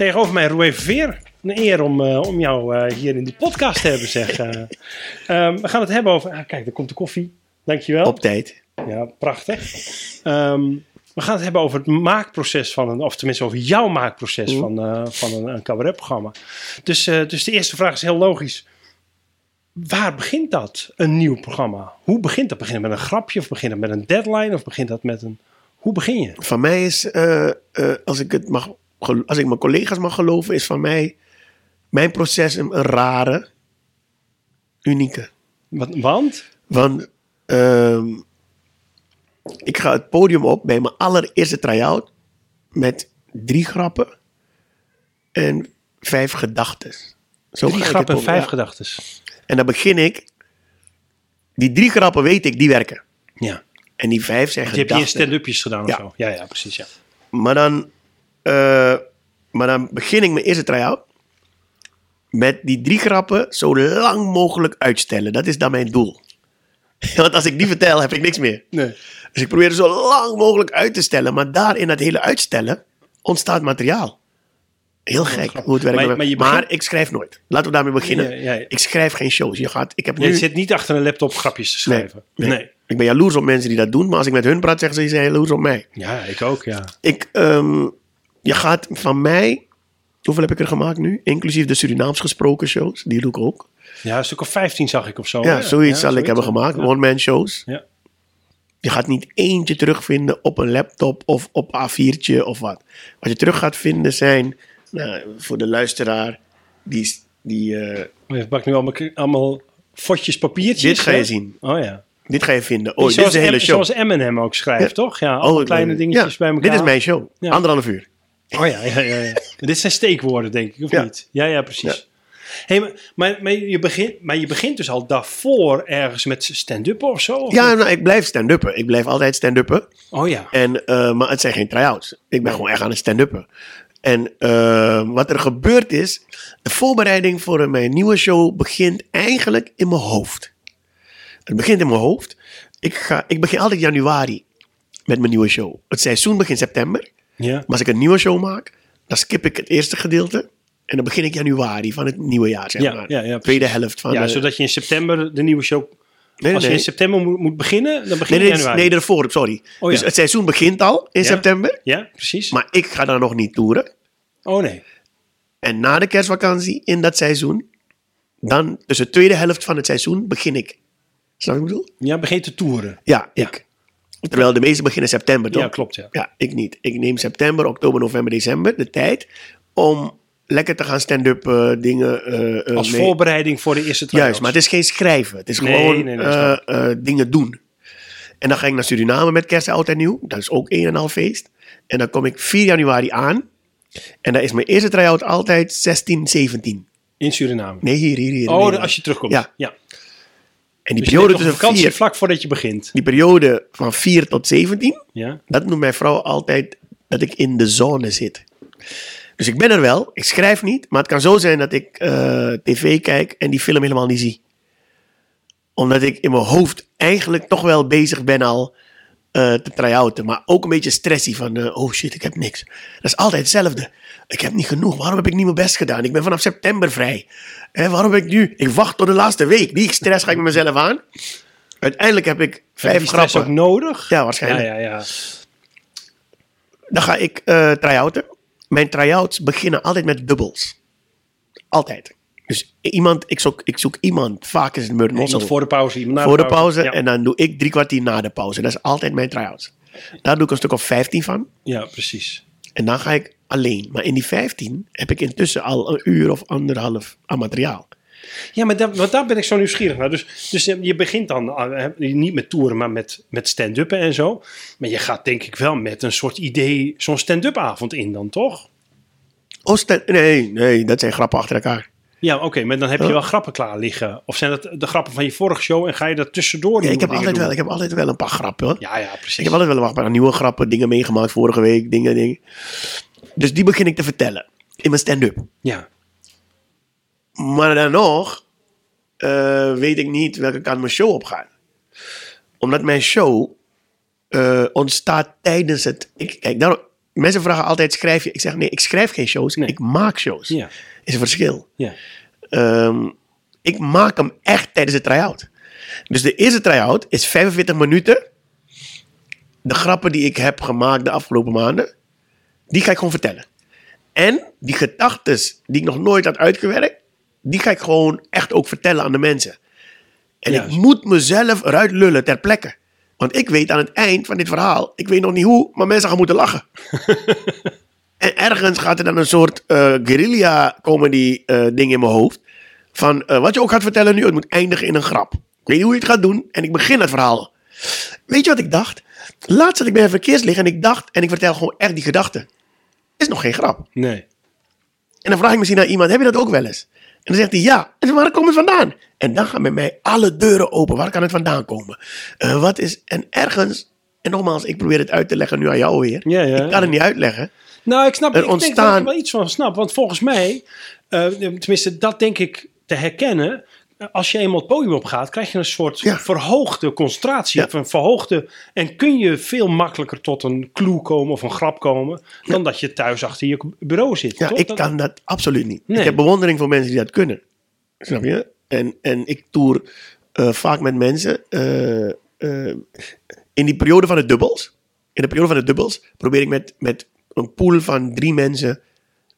Tegenover mij Roué Verveer. Een eer om, eh, om jou eh, hier in die podcast te hebben, zeg. Eh, ehm, we gaan het hebben over... Ah, kijk, daar komt de koffie. Dankjewel. Op tijd. Ja, prachtig. Ehm, we gaan het hebben over het maakproces van een... Of tenminste over jouw maakproces van, eh, van een, een cabaretprogramma. Dus, dus de eerste vraag is heel logisch. Waar begint dat, een nieuw programma? Hoe begint dat? Begint het met een grapje of begint het met een deadline? Of begint dat met een... Hoe begin je? Van mij is, als, ik het mag, als ik mijn collega's mag geloven, is van mij mijn proces een, een rare, unieke. Wat- Want? Want ehm, ik ga het podium op bij mijn allereerste try-out met drie grappen en vijf gedachten. Drie grappen en vijf ja. gedachten. En dan begin ik, die drie grappen weet ik, die werken. Ja. En die vijf zijn Je hebt hier gedachten. stand-upjes gedaan of Ja. zo? Ja, ja, precies. Ja. Maar dan, eh, maar dan begin ik mijn eerste try-out met die drie grappen zo lang mogelijk uitstellen. Dat is dan mijn doel. Want als ik die vertel, heb ik niks meer. Nee. Dus ik probeer het zo lang mogelijk uit te stellen. Maar daar in dat hele uitstellen ontstaat materiaal. Heel gek hoe het werkt. Maar- ik schrijf nooit. Laten we daarmee beginnen. Ja, ja, ja. Ik schrijf geen shows. Je gaat, ik heb Je zit niet achter een laptop grapjes te schrijven. nee. nee. Ik ben jaloers op mensen die dat doen. Maar als ik met hun praat, zeggen ze, je zijn jaloers op mij. Ja, ik ook, ja. Ik, ehm, je gaat van mij, hoeveel heb ik er gemaakt nu? Inclusief de Surinaams gesproken shows, die doe ik ook. Ja, een stuk of 15 zag ik of zo. ja, hè? zoiets zal ik hebben gemaakt, one-man shows. Ja. Je gaat niet eentje terugvinden op een laptop of op A4'tje of wat. Wat je terug gaat vinden zijn, nou, voor de luisteraar, die, die, eh, Je pakt nu allemaal, allemaal fotjes papiertjes. dit ga je hè? zien. Oh ja. Dit ga je vinden. Oh, dit is de hele show. zoals Eminem ook schrijft, Ja. toch? Ja, allemaal ik kleine dingetjes ja, bij elkaar. Dit is mijn show. Ja. Anderhalf uur. Oh ja, ja, ja. ja. dit zijn steekwoorden, denk ik, of Ja. niet? Ja, ja, precies. Ja. Hey, maar, maar, maar je begint, maar je begint dus al daarvoor ergens met stand-up of zo? of Ja, nou, ik blijf stand-uppen. Ik blijf altijd stand-uppen. Oh ja. En, eh, maar het zijn geen try-outs. Ik ben gewoon echt aan het stand-uppen. En eh, wat er gebeurd is, de voorbereiding voor mijn nieuwe show begint eigenlijk in mijn hoofd. Het begint in mijn hoofd. Ik, ga, ik begin altijd januari met mijn nieuwe show. Het seizoen begint september. Ja. Maar als ik een nieuwe show maak, dan skip ik het eerste gedeelte. En dan begin ik januari van het nieuwe jaar, zeg Ja, maar. ja. Tweede helft van ja, de... zodat je in september de nieuwe show... Nee, als je in september moet, moet beginnen, dan begin je nee, in januari. nee, daarvoor, sorry. Oh, Dus het seizoen begint al in september. Ja, precies. Maar ik ga dan nog niet toeren. oh nee. En na de kerstvakantie in dat seizoen, dan tussen de tweede helft van het seizoen begin ik. Snap je wat ik bedoel? Ja, begin te toeren. Ja, ik. Terwijl de meesten beginnen september, toch? Ja, klopt, ja. Ja, ik niet. Ik neem september, oktober, november, december de tijd om lekker te gaan stand-up eh, dingen. eh, Als mee- voorbereiding voor de eerste try Juist, maar het is geen schrijven. Het is Nee, gewoon nee, nee, snap dingen doen. En dan ga ik naar Suriname met kerst, oud en nieuw. Dat is ook een en al feest. En dan kom ik 4 januari aan. En dan is mijn eerste try-out altijd 16, 17. In Suriname. Nee, hier, hier, hier. Oh, als je terugkomt. Ja. ja. En die Dus periode tussen vakantie 4, vlak voordat je begint. die periode van 4 tot 17, Ja. dat noemt mijn vrouw altijd dat ik in de zone zit. Dus ik ben er wel, ik schrijf niet, maar het kan zo zijn dat ik eh, tv kijk en die film helemaal niet zie. Omdat ik in mijn hoofd eigenlijk toch wel bezig ben al eh, te try-outen, maar ook een beetje stressy van, eh, oh shit, ik heb niks. Dat is altijd hetzelfde. Ik heb niet genoeg, waarom heb ik niet mijn best gedaan? Ik ben vanaf september vrij. Waarom heb ik nu, ik wacht tot de laatste week. Die stress ga ik met mezelf aan. Uiteindelijk heb ik Heb vijf stress grappen. ook nodig? Ja, Ja, waarschijnlijk. ja, ja. Dan ga ik eh try-outen. Mijn try-outs beginnen altijd met dubbels. Altijd. Dus iemand, ik zoek, ik zoek iemand, vaak is het Murden Iemand voor de pauze, iemand na voor de pauze. Ja. En dan doe ik drie kwartier na de pauze. Dat is altijd mijn try-outs. Daar doe ik een stuk of 15 van. ja, precies. En dan ga ik alleen. Maar in die 15 heb ik intussen al een uur of anderhalf aan materiaal. Ja, maar daar, want daar ben ik zo nieuwsgierig naar. Dus, dus je je begint dan eh, niet met toeren, maar met, met stand-uppen en zo. Maar je gaat denk ik wel met een soort idee zo'n stand-up avond in dan, toch? Oh, nee, nee, dat zijn grappen achter elkaar. Ja, oké, maar dan heb je wel grappen klaar liggen. Of zijn dat de grappen van je vorige show en ga je dat tussendoor Ja, ik, heb altijd doen? wel, ik heb altijd wel een paar grappen. Hoor. Ja, ja, precies. Ik heb altijd wel een paar nieuwe grappen, dingen meegemaakt vorige week, dingen, dingen. Dus die begin ik te vertellen in mijn stand-up. Ja, Maar dan nog eh, weet ik niet welke kant mijn show op gaat. Omdat mijn show eh, ontstaat tijdens het... Ik, kijk, daarom, mensen vragen altijd, schrijf je? Ik zeg, nee, ik schrijf geen shows, Nee. ik maak shows. ja, Is een verschil. ja. Ehm, ik maak hem echt tijdens de try-out. Dus de eerste try-out is 45 minuten. De grappen die ik heb gemaakt de afgelopen maanden, die ga ik gewoon vertellen. En die gedachten die ik nog nooit had uitgewerkt, die ga ik gewoon echt ook vertellen aan de mensen. En Juist. ik moet mezelf eruit lullen ter plekke. Want ik weet aan het eind van dit verhaal, ik weet nog niet hoe, maar mensen gaan moeten lachen. En ergens gaat er dan een soort eh, guerrilla comedy eh, ding in mijn hoofd. Van eh, wat je ook gaat vertellen nu, het moet eindigen in een grap. Ik weet niet hoe je het gaat doen en ik begin het verhaal. Weet je wat ik dacht? Laatst zat ik bij een verkeerslicht en ik dacht, en ik vertel gewoon echt die gedachte. Is nog geen grap. Nee. En dan vraag ik misschien naar iemand, heb je dat ook wel eens? En dan zegt hij ja. En waar komt het vandaan? En dan gaan bij mij alle deuren open. Waar kan het vandaan komen? Eh, wat is, en ergens, en nogmaals, ik probeer het uit te leggen nu aan jou weer. Ja, ja, ik kan het niet uitleggen. Nou, ik snap Er ik denk ontstaan- dat ik er wel iets van snap. Want volgens mij, eh, tenminste, dat denk ik te herkennen. Als je eenmaal het podium op gaat, krijg je een soort Ja. verhoogde concentratie. Ja. Of een verhoogde. En kun je veel makkelijker tot een clue komen of een grap komen. dan dat je thuis achter je bureau zit. Ja, toch? ik Dat- kan dat absoluut niet. Nee. Ik heb bewondering voor mensen die dat kunnen. Snap je? En, en ik toer eh, vaak met mensen. eh, eh, in die periode van de dubbels. In de periode van de dubbels probeer ik met, met een pool van drie mensen,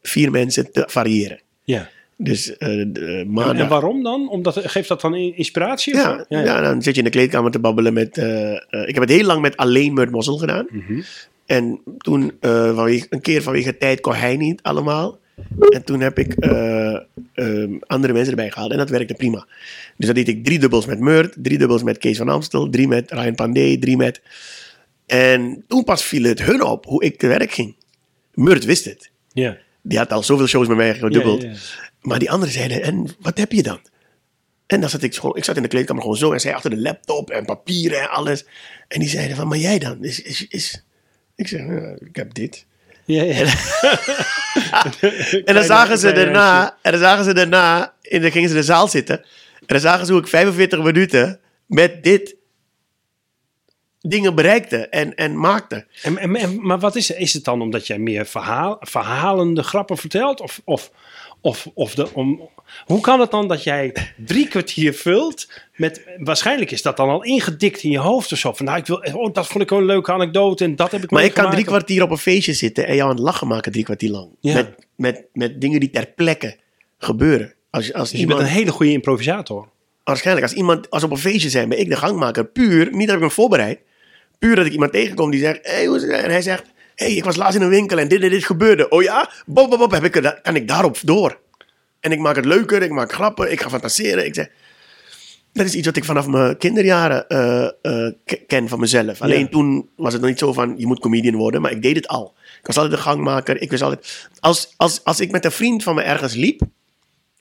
vier mensen te variëren. Ja. Dus de, En, maandag. en waarom dan? Omdat, geeft dat dan in- inspiratie? Ja, ja, dan zit je in de kleedkamer te babbelen met. eh, eh, ik heb het heel lang met alleen Murt Mossel gedaan. Mhm. En toen, vanwege, een keer vanwege tijd, kon hij niet allemaal. En toen heb ik eh, ehm, andere mensen erbij gehaald. En dat werkte prima. Dus dan deed ik drie dubbels met Murt, drie dubbels met Kees van Amstel, drie met Ryan Pandey, drie met. En toen pas viel het hun op hoe ik te werk ging. Murt wist het. Ja. Die had al zoveel shows met mij gedubbeld. Maar die anderen zeiden, en wat heb je dan? En dan zat ik gewoon, ik zat in de kleedkamer gewoon zo en zij achter de laptop en papieren en alles. En die zeiden van, maar jij dan? Is, is, is... Ik zeg, "Ja, ik heb dit. Ja, ja. En dan zagen ze daarna, en dan zagen ze daarna, en dan gingen ze in de zaal zitten. En dan zagen ze hoe ik 45 minuten met dit dingen bereikte en, en maakte. En, en, maar wat is het? Is het dan omdat jij meer verhaal, verhalende grappen vertelt? Of, of, of, of de, om, hoe kan het dan dat jij drie kwartier vult met... Waarschijnlijk is dat dan al ingedikt in je hoofd of zo. Van, nou, ik wil, oh, dat vond ik wel een leuke anekdote en dat heb ik Maar ik kan drie kwartier op een feestje zitten en jou aan het lachen maken drie kwartier lang. Ja. Met, met, met dingen die ter plekke gebeuren. Als, als Dus je iemand, bent een hele goede improvisator. waarschijnlijk, als iemand, als op een feestje zijn, ben ik de gangmaker. Puur, niet dat ik me voorbereid. Puur dat ik iemand tegenkom die zegt, hey, hoe is het? En hij zegt, hey, ik was laatst in een winkel en dit en dit gebeurde. Oh ja? Bob, bob, bob, heb ik, kan ik daarop door. En ik maak het leuker, ik maak grappen, ik ga fantaseren. Ik zeg, dat is iets wat ik vanaf mijn kinderjaren eh, eh, ke- ken van mezelf. Alleen Ja. toen was het nog niet zo van, je moet comedian worden, maar ik deed het al. Ik was altijd de gangmaker, ik was altijd... Als, als, als ik met een vriend van me ergens liep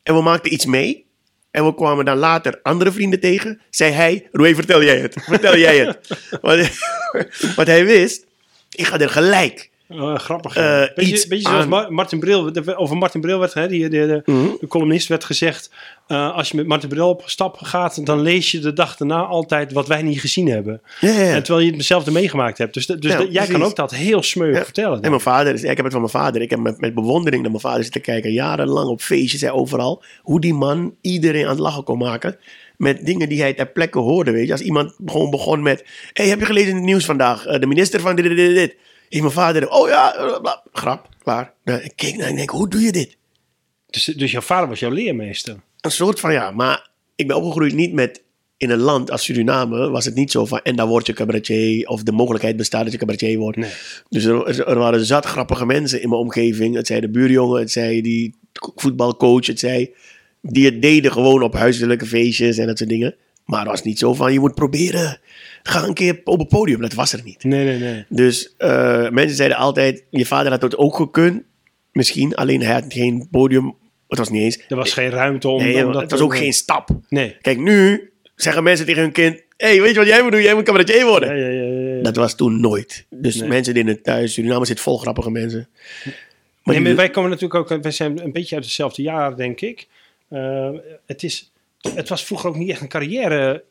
en we maakten iets mee... En we kwamen dan later andere vrienden tegen. Zei hij, Roy, vertel jij het. Vertel jij het. Want, wat hij wist, ik ga er gelijk. Eh, grappig. Eh, ja. beetje, iets beetje zoals aan- Martin Bril. Over Martin Bril werd, hè, die, de, de, Mhm. de columnist werd gezegd... eh, als je met Martin Bril op stap gaat... dan lees je de dag daarna altijd wat wij niet gezien hebben. En terwijl je het zelf meegemaakt hebt. Dus, de- dus Ja, jij kan ook dat heel smeuig Ja. vertellen. En mijn vader, ik heb het van mijn vader. Ik heb met, met bewondering naar mijn vader zitten kijken. Jarenlang op feestjes en overal. Hoe die man iedereen aan het lachen kon maken. Met dingen die hij ter plekke hoorde. Weet je. Als iemand gewoon begon met... hey, heb je gelezen in het nieuws vandaag? Eh, de minister van dit, dit, dit, dit. Heeft mijn vader... Oh ja, bla, grap, klaar. Ik keek naar en denk, hoe doe je dit? Dus, dus jouw vader was jouw leermeester. Een soort van ja, maar ik ben opgegroeid niet met... In een land als Suriname was het niet zo van... En dan word je cabaretier. Of de mogelijkheid bestaat dat je cabaretier wordt. Nee. Dus er, er waren zat grappige mensen in mijn omgeving. Het zij de buurjongen, het zij die voetbalcoach, het zij die het deden gewoon op huiselijke feestjes en dat soort dingen. Maar het was niet zo van, je moet proberen, ga een keer op het podium. Dat was er niet. Nee, nee, nee. Dus eh, mensen zeiden altijd, je vader had het ook gekund. Misschien, alleen hij had geen podium. Het was niet eens. Er was geen ruimte om... Nee, om dat het was ook geen stap. Nee. Kijk, nu zeggen mensen tegen hun kind, hey, weet je wat jij moet doen? Jij moet cabaretier worden. Ja, ja, ja, ja. Dat was toen nooit. Dus Nee. mensen deden het thuis. Suriname zit vol grappige mensen. Maar Nee, die- maar wij komen natuurlijk ook, wij zijn een beetje uit hetzelfde jaar, denk ik. Eh, het, is, het was vroeger ook niet echt een carrière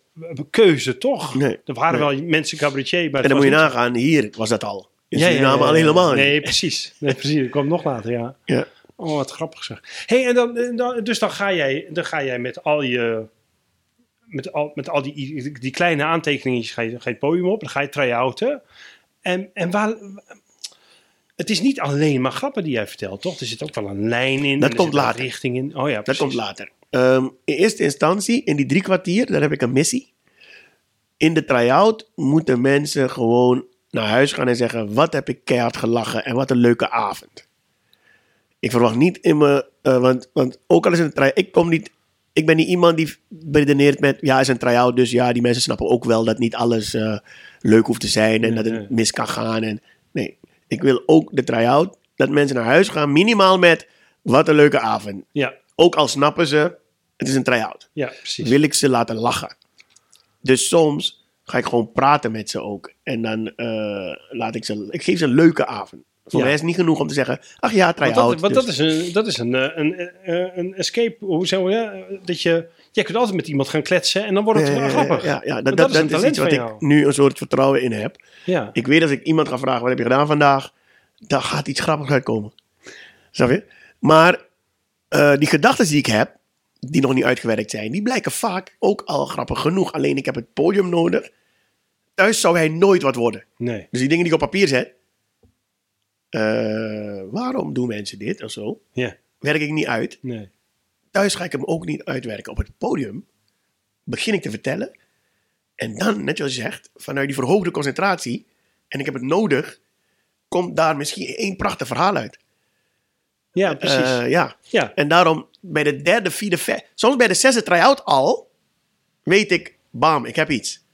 keuze, toch? Nee. Er waren wel mensen cabaretier, maar en dan moet je niet- nagaan, hier was dat al. In Ja, Suriname ja, ja, al helemaal niet. Nee, precies. Nee, precies. Dat komt nog later, ja. Ja. Oh, wat grappig zeg. hey, en dan, dan, dus dan ga, jij, dan ga jij met al je... Met al, met al die, die kleine ga je, ga je het podium op. Dan ga je try-outen. En, en waar... Het is niet alleen maar grappen die jij vertelt, toch? Er zit ook wel een lijn in. Dat komt later. richting in. Oh ja, Dat komt later. Ehm, in eerste instantie, in die drie kwartier, daar heb ik een missie. In de try-out moeten mensen gewoon naar huis gaan en zeggen: Wat heb ik keihard gelachen en wat een leuke avond. Ik verwacht niet in me, eh, want, want ook al is het een try ik kom niet, ik ben niet iemand die beredeneert met: Ja, het is een try-out, dus ja, die mensen snappen ook wel dat niet alles eh, leuk hoeft te zijn en Nee, dat nee. het mis kan gaan. En, ik wil ook de try-out, dat mensen naar huis gaan, minimaal met: Wat een leuke avond Ja, ook al snappen ze, het is een try-out. ja, precies. Wil ik ze laten lachen. Dus soms ga ik gewoon praten met ze ook. En dan eh, laat ik ze, ik geef ze een leuke avond. Voor Ja. mij is het niet genoeg om te zeggen, ach ja, Want, try-out. dat, want dus- dat is een, dat is een, eh, een, eh, een escape. Hoe zeggen we dat? Dat je, jij kunt altijd met iemand gaan kletsen en dan wordt het Ja, grappig. Ja, ja, dat, dat dat, is een dat talent iets wat ik nu een soort vertrouwen in heb. Ja. Ik weet als ik iemand ga vragen, wat heb je gedaan vandaag? Dan gaat iets grappigs uitkomen. Snap je? Maar eh, die gedachten die ik heb, die nog niet uitgewerkt zijn, die blijken vaak ook al grappig genoeg. Alleen ik heb het podium nodig. Thuis zou hij nooit wat worden. Nee. Dus die dingen die ik op papier zet. eh, waarom doen mensen dit of zo? Ja. Werk ik niet uit. Nee. Thuis ga ik hem ook niet uitwerken. Op het podium begin ik te vertellen. En dan, net zoals je zegt, vanuit die verhoogde concentratie. En ik heb het nodig. Komt daar misschien één prachtig verhaal uit. Ja, precies. Eh, ja. ja. En daarom bij de derde, vierde, soms bij de zesde try-out al, weet ik, bam, ik heb iets.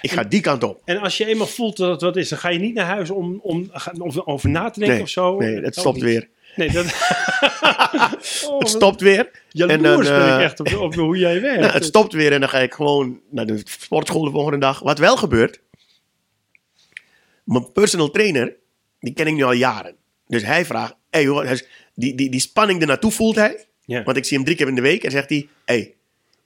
Ik ga die kant op. En als je eenmaal voelt dat het wat is, dan ga je niet naar huis om, om, om over na te denken Nee, of zo. nee, het stopt weer. Nee, dat... oh, Het stopt weer. Jaloers En dan, ben ik eh, echt op, op hoe jij werkt. Nou, het stopt weer en dan ga ik gewoon naar de sportschool de volgende dag. Wat wel gebeurt, mijn personal trainer, die ken ik nu al jaren. Dus hij vraagt, hey, is- die, die, die spanning er naartoe voelt hij. Ja. Want ik zie hem drie keer in de week en zegt hij, hey,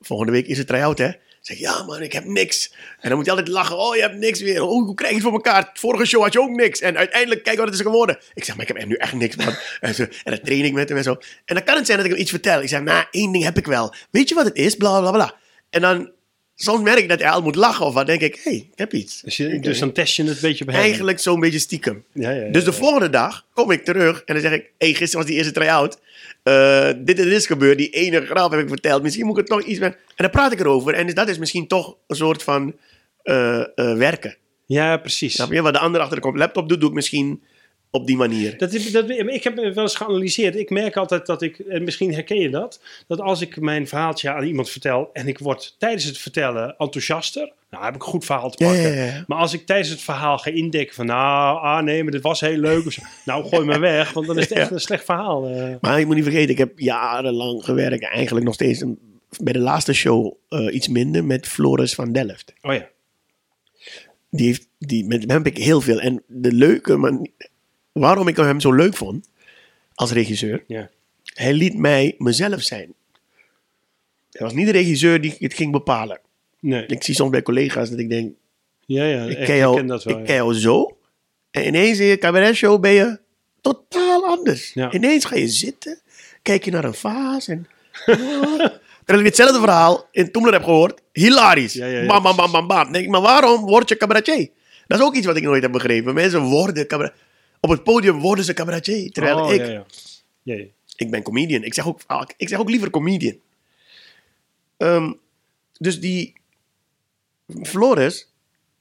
volgende week is het try-out hè. Zeg, ja man, ik heb niks. En dan moet hij altijd lachen, oh je hebt niks weer. Oh, hoe krijg je het voor elkaar? Vorige show had je ook niks. En uiteindelijk, kijk wat het is geworden. Ik zeg, maar ik heb nu echt niks man. en, zo, en dan train ik met hem en zo. En dan kan het zijn dat ik hem iets vertel. Ik zeg, nou, één ding heb ik wel. Weet je wat het is? Bla, bla, bla. En dan, soms merk ik dat hij al moet lachen. Of wat denk ik, hé, hey, ik heb iets. Dus, je, dus dan test je het een beetje hem. Eigenlijk zo'n beetje stiekem. Ja, ja, ja, Dus de volgende dag kom ik terug en dan zeg ik: hey, gisteren was die eerste try-out. Eh, dit en dit is gebeurd. Die ene grap heb ik verteld. Misschien moet ik het nog iets met. En dan praat ik erover. En dat is misschien toch een soort van eh, eh, werken. Ja, precies. Snap je? Wat de ander achter de laptop doet, doe ik misschien op die manier. Dat, is- dat, ik heb wel eens geanalyseerd. Ik merk altijd dat ik, en misschien herken je dat, dat als ik mijn verhaaltje aan iemand vertel en ik word tijdens het vertellen enthousiaster, nou heb ik een goed verhaal te pakken. ja, ja. Maar als ik tijdens het verhaal ga indekken van, nou, ah nee, maar dit was heel leuk. of nou, gooi me weg, want dan is het echt een slecht verhaal. eh. Maar je moet niet vergeten, ik heb jarenlang gewerkt. Eigenlijk nog steeds bij de laatste show eh, iets minder met Floris van Delft. Oh ja, Die heeft, die, met hem heb ik heel veel. En de leuke, man, waarom ik hem zo leuk vond als regisseur. ja. Hij liet mij mezelf zijn. Hij was niet de regisseur die het ging bepalen. Nee. Ik zie soms bij collega's dat ik denk, Ja, ja, ik echt, ken jou, ken dat wel. ik ja. ken jou zo. En ineens in je cabaretshow ben je totaal anders. Ja. Ineens ga je zitten, kijk je naar een vaas en... Terwijl ik hetzelfde verhaal in Toemler heb gehoord. Hilarisch. Ja, ja, ja. Bam, bam, bam, bam, bam. Denk ik, maar waarom word je cabaretier? Dat is ook iets wat ik nooit heb begrepen. Mensen worden cabaretier. Op het podium worden ze cabaretier. Terwijl Oh, ik, ja, ik ben comedian. Ik zeg ook, ik zeg ook liever comedian. Ehm, dus die Floris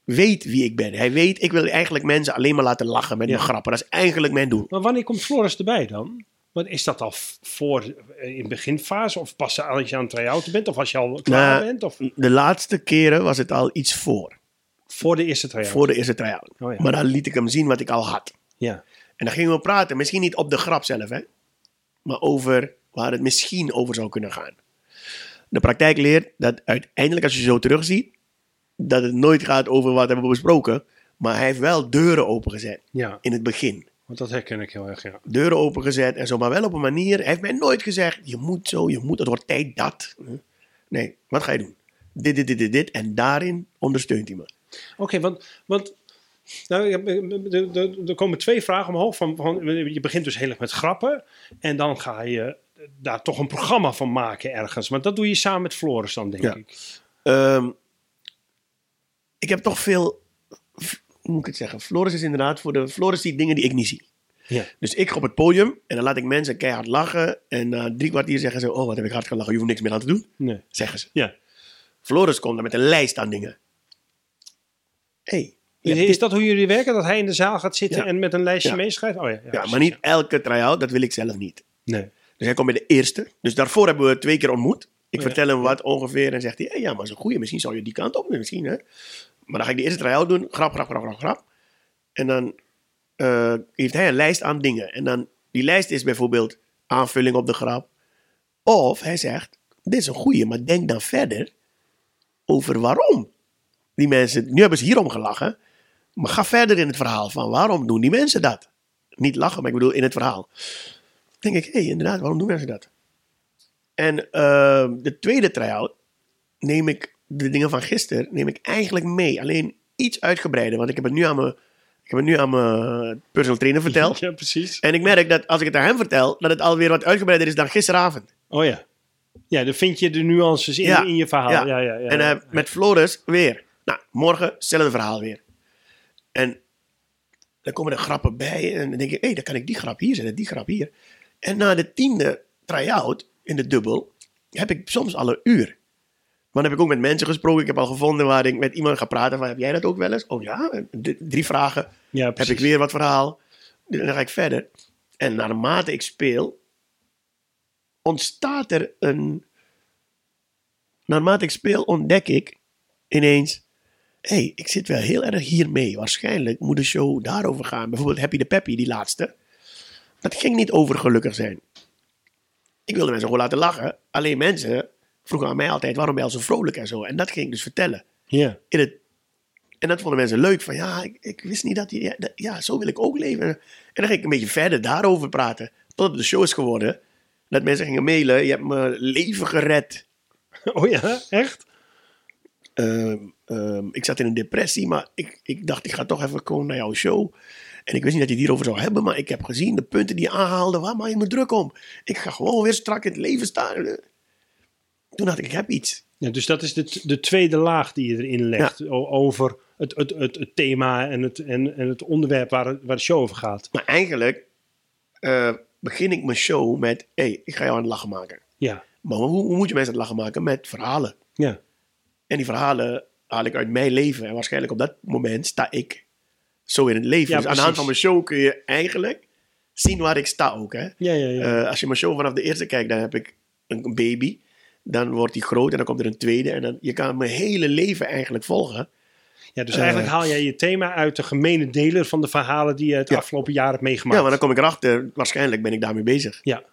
weet wie ik ben. Hij weet, ik wil eigenlijk mensen alleen maar laten lachen met mijn grappen. Dat is eigenlijk mijn doel. Maar wanneer komt Floris erbij dan? Maar is dat al voor eh, in beginfase? Of pas als je aan het try-outen bent? Of als je al klaar Nou, bent? Of De laatste keren was het al iets voor. voor de eerste try-out? Voor de eerste try-out. Oh ja. Maar dan liet ik hem zien wat ik al had. Ja. En dan gingen we praten, misschien niet op de grap zelf, hè, maar over waar het misschien over zou kunnen gaan. De praktijk leert dat uiteindelijk, als je zo terugziet, dat het nooit gaat over wat hebben we besproken, maar hij heeft wel deuren opengezet ja, in het begin. want dat herken ik heel erg, ja. Deuren opengezet en zo, maar wel op een manier. Hij heeft mij nooit gezegd: je moet zo, je moet, het wordt tijd dat. Nee, wat ga je doen? Dit, dit, dit, dit, dit. En daarin ondersteunt hij me. Oké, want, want nou, er- komen twee vragen omhoog. Van, van, je begint dus heel erg met grappen. En dan ga je daar toch een programma van maken ergens. Maar dat doe je samen met Floris dan, denk Ja. ik. Ehm, ik heb toch veel. Hoe moet ik het zeggen? Floris is inderdaad voor de. Floris ziet dingen die ik niet zie. Ja. Dus ik ga op het podium en dan laat ik mensen keihard lachen. En na drie kwartier zeggen ze: Oh, wat heb ik hard gelachen, je hoeft niks meer aan te doen. Nee. Zeggen ze. Ja. Floris komt dan met een lijst aan dingen. hey, Is dat hoe jullie werken? Dat hij in de zaal gaat zitten Ja. en met een lijstje Ja. meeschrijft? Oh ja, ja, maar niet elke try-out, dat wil ik zelf niet. Nee. Dus hij komt bij de eerste. Dus daarvoor hebben we twee keer ontmoet. Ik Ja. vertel hem wat ongeveer en zegt hij: hey, ja, maar dat is een goeie. Misschien zou je die kant op misschien. Hè? Maar dan ga ik de eerste try-out doen. Grap, grap, grap, grap, grap. En dan eh, heeft hij een lijst aan dingen. En dan, die lijst is bijvoorbeeld aanvulling op de grap. Of hij zegt: dit is een goeie, maar denk dan verder over waarom. Die mensen, nu hebben ze hierom gelachen. Maar ga verder in het verhaal van waarom doen die mensen dat? Niet lachen, maar ik bedoel in het verhaal. Dan denk ik, hé, hey, inderdaad, waarom doen mensen dat? En eh, de tweede try-out neem ik de dingen van gisteren neem ik eigenlijk mee. Alleen iets uitgebreider, want ik heb het nu aan mijn, ik heb het nu aan mijn personal trainer verteld. Ja, precies. En ik merk dat als ik het aan hem vertel, dat het alweer wat uitgebreider is dan gisteravond. Oh ja. Ja, dan vind je de nuances in, Ja. in je verhaal. Ja, ja, ja. en eh, met Floris weer. Nou, morgen hetzelfde verhaal weer. En dan komen er grappen bij. En dan denk ik, hé, dan kan ik die grap hier zetten, die grap hier. En na de tiende try-out in de dubbel, heb ik soms al een uur. Maar dan heb ik ook met mensen gesproken. Ik heb al gevonden waar ik met iemand ga praten van, heb jij dat ook wel eens? Oh ja, drie vragen. ja, Heb ik weer wat verhaal. En dan ga ik verder. En naarmate ik speel, ontstaat er een. Naarmate ik speel, ontdek ik ineens. Hé, hey, ik zit wel heel erg hiermee. Waarschijnlijk moet de show daarover gaan. Bijvoorbeeld Happy the Peppy, die laatste. Dat ging niet over gelukkig zijn. Ik wilde mensen gewoon laten lachen. Alleen mensen vroegen aan mij altijd: waarom ben je al zo vrolijk en zo? En dat ging ik dus vertellen Ja. in het. En dat vonden mensen leuk. Van ja, ik, ik wist niet dat hij. Ja, dat- ja, zo wil ik ook leven. En dan ging ik een beetje verder daarover praten. Tot het de show is geworden. Dat mensen gingen mailen. Je hebt mijn leven gered. Oh ja, echt? Ehm, ehm, ik zat in een depressie, maar ik, ik dacht, ik ga toch even komen naar jouw show. En ik wist niet dat je het hierover zou hebben, maar ik heb gezien de punten die je aanhaalde. Waar maak je me druk om? Ik ga gewoon weer strak in het leven staan. Toen dacht ik, ik heb iets. Ja, dus dat is de, de tweede laag die je erin legt. Over het, het, het, het thema en het, en, en het onderwerp waar, waar de show over gaat. Maar eigenlijk eh, begin ik mijn show met: hé, hey, ik ga jou aan het lachen maken. Ja. Maar hoe, hoe moet je mensen aan het lachen maken? Met verhalen. Ja. En die verhalen haal ik uit mijn leven. En waarschijnlijk op dat moment sta ik zo in het leven. Ja, dus aan de hand van mijn show kun je eigenlijk zien waar ik sta ook. Hè? Ja, ja, ja. Eh, als je mijn show vanaf de eerste kijkt, dan heb ik een, baby. Dan wordt die groot en dan komt er een tweede. En dan, je kan mijn hele leven eigenlijk volgen. ja dus eh, eigenlijk haal jij je thema uit de gemene delen van de verhalen die je het Ja. afgelopen jaar hebt meegemaakt. Ja, maar dan kom ik erachter. Waarschijnlijk ben ik daarmee bezig. Ja.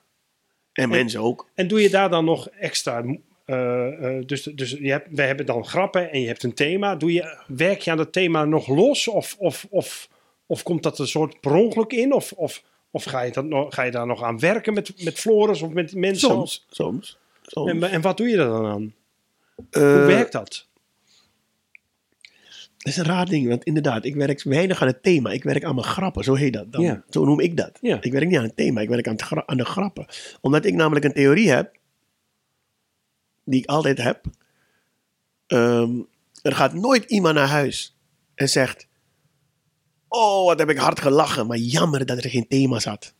En mensen ook. En doe je daar dan nog extra... eh, eh, dus dus je hebt, we hebben dan grappen en je hebt een thema. Doe je, werk je aan dat thema nog los? Of, of, of, of komt dat een soort per ongeluk in? Of, of, of ga, je dat nog, ga je daar nog aan werken met, met Floris of met mensen? Soms. Soms. soms. En, en wat doe je er dan aan? Eh, Hoe werkt dat? Dat is een raar ding, want inderdaad, ik werk weinig aan het thema. Ik werk aan mijn grappen, zo heet dat. Dan, Ja. Zo noem ik dat. Ja. Ik werk niet aan het thema, ik werk aan, het gra- aan de grappen. Omdat ik namelijk een theorie heb, die ik altijd heb. Ehm, er gaat nooit iemand naar huis en zegt... Oh, wat heb ik hard gelachen, maar jammer dat er geen thema zat.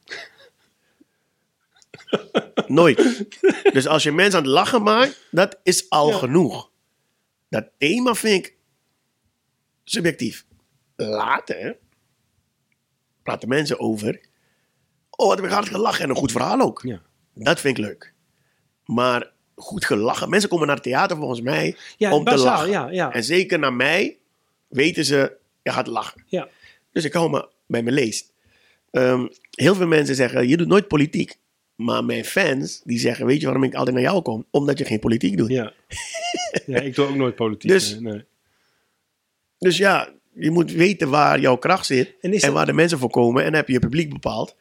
nooit. Dus als je mensen aan het lachen maakt, dat is al Ja. genoeg. Dat thema vind ik subjectief. Later praten mensen over. Oh, wat heb ik hard gelachen. En een goed verhaal ook. Ja. Dat vind ik leuk. Maar goed gelachen. Mensen komen naar het theater volgens mij Ja, om te lachen. ja, ja. En zeker naar mij weten ze, je gaat lachen. Ja. Dus ik hou me bij mijn leest. Ehm, heel veel mensen zeggen, je doet nooit politiek. Maar mijn fans, die zeggen, weet je waarom ik altijd naar jou kom? Omdat je geen politiek doet. Ja. ja, ik doe ook nooit politiek. Dus- nee. Dus ja, je moet weten waar jouw kracht zit. En En, waar de mensen voor komen. En dan heb je je publiek bepaald.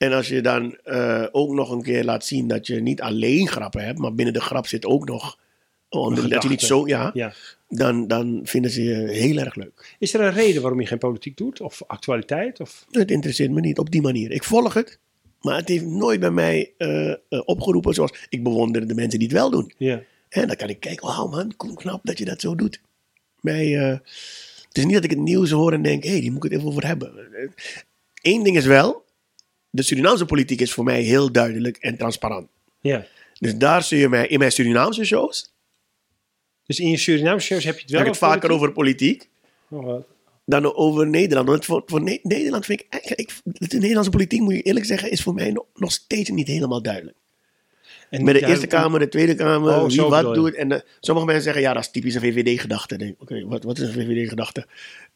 En als je dan eh, ook nog een keer laat zien dat je niet alleen grappen hebt. Maar binnen de grap zit ook nog... Oh, dat je niet zo, ja, Ja. Dan, dan vinden ze je heel erg leuk. Is er een reden waarom je geen politiek doet? Of actualiteit? Of... Het interesseert me niet op die manier. Ik volg het, maar het heeft nooit bij mij eh, eh, opgeroepen zoals ik bewonder de mensen die het wel doen. Ja. En dan kan ik kijken, wauw man, kom knap dat je dat zo doet. Bij, het is niet dat ik het nieuws hoor en denk, hé, hey, die moet ik het even over hebben. Eén ding is wel, de Surinaamse politiek is voor mij heel duidelijk en transparant. ja. Dus daar zul je mij, in mijn Surinaamse shows, Dus in je Surinaamse shows heb je het wel heb ik het vaker over politiek. Oh, wat? dan over Nederland. Want voor, voor Ne- Nederland vind ik eigenlijk, ik, de Nederlandse politiek, moet je eerlijk zeggen, is voor mij nog, nog steeds niet helemaal duidelijk. En Met de Eerste Kamer, de Tweede Kamer, Oh, wie wat doet. En eh, sommige mensen zeggen, ja, dat is typisch een VVD-gedachte. Oké, wat, wat is een VVD-gedachte?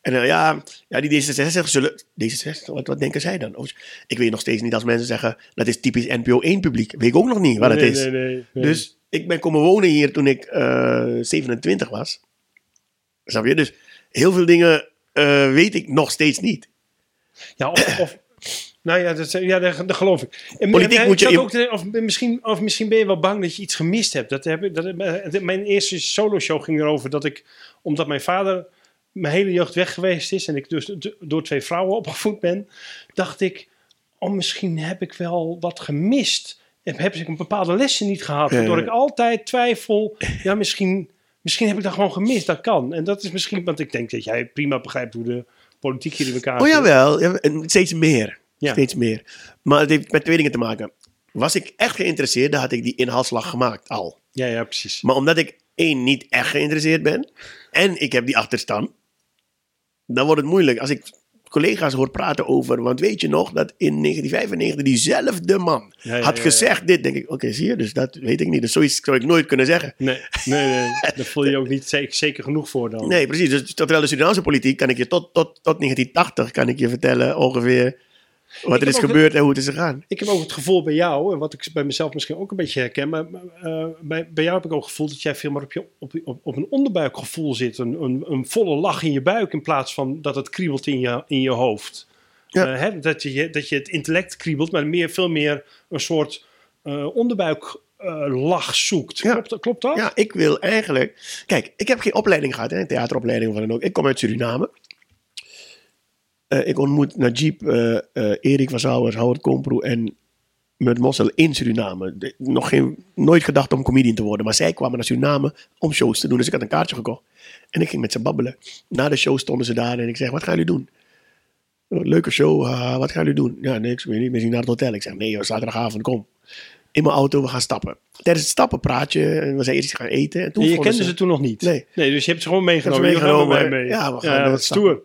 En eh, ja, ja, die D66 zullen... D66, wat, wat denken zij dan? Oh, ik weet nog steeds niet als mensen zeggen, dat is typisch NPO 1-publiek. Weet ik ook nog niet wat nee, het is. Nee, nee, nee. Dus ik ben komen wonen hier toen ik eh 27 was. Snap je? Dus heel veel dingen eh, weet ik nog steeds niet. Ja, of, of nou ja, dat, ja dat, dat geloof ik. En, Politiek en- moet je in- ook of, misschien, of misschien ben je wel bang dat je iets gemist hebt. Dat heb, dat, mijn eerste solo show ging erover dat ik, omdat mijn vader mijn hele jeugd weg geweest is en ik dus door twee vrouwen opgevoed ben, dacht ik, oh misschien heb ik wel wat gemist. Heb, heb ik een bepaalde lessen niet gehad, waardoor ik altijd twijfel, ja misschien, misschien heb ik dat gewoon gemist, dat kan. En dat is misschien, want ik denk dat jij prima begrijpt hoe de politiek hier in elkaar Oh zit. jawel, ja, en steeds meer. Ja. Steeds meer. Maar het heeft met twee dingen te maken. Was ik echt geïnteresseerd, dan had ik die inhaalslag gemaakt al. Ja, ja, precies. Maar omdat ik één, niet echt geïnteresseerd ben. En ik heb die achterstand. Dan wordt het moeilijk. Als ik collega's hoor praten over... Want weet je nog dat in 1995 diezelfde man Ja, ja, had ja, gezegd dit. denk ik, oké, zie je? Dus dat weet ik niet. Dus zoiets zou ik nooit kunnen zeggen. Nee, nee, nee. Daar voel je je ook niet zeker, zeker genoeg voor dan. Nee, precies. Dus terwijl de Surinaamse politiek kan ik je tot, tot, tot 1980 kan ik je vertellen ongeveer wat er is gebeurd en hoe het is gegaan. Ik heb ook het gevoel bij jou, en wat ik bij mezelf misschien ook een beetje herken, maar eh, bij, bij jou heb ik ook het gevoel dat jij veel meer op, je, op, op, op een onderbuikgevoel zit. Een, een, een volle lach in je buik in plaats van dat het kriebelt in je, in je hoofd. Ja. Eh, hè, dat, je, dat je het intellect kriebelt, maar meer, veel meer een soort eh onderbuiklach zoekt. Ja. Klopt, klopt dat? Ja, ik wil eigenlijk... Kijk, ik heb geen opleiding gehad, hè, een theateropleiding of wat dan ook. Ik kom uit Suriname. Eh, ik ontmoet Najib, eh, Erik van Zouwers, Howard Komproe en met Mossel in Suriname. De- nog geen, nooit gedacht om comedian te worden, maar zij kwamen naar Suriname om shows te doen. Dus ik had een kaartje gekocht. En ik ging met ze babbelen. Na de show stonden ze daar en ik zeg, wat gaan jullie doen? "Oh, Leuke show, wat gaan jullie doen? Ja, niks, ik weet niet, misschien naar het hotel. Ik zeg, nee joh, zaterdagavond, kom. In mijn auto, we gaan stappen. Tijdens het stappen praat je, en we zijn eerst gaan eten. En toen En je vonden kende ze toen nog niet? Nee. dus je hebt ze gewoon meegenomen. Mee. Ja, we gaan, ja wat stappen. stoer.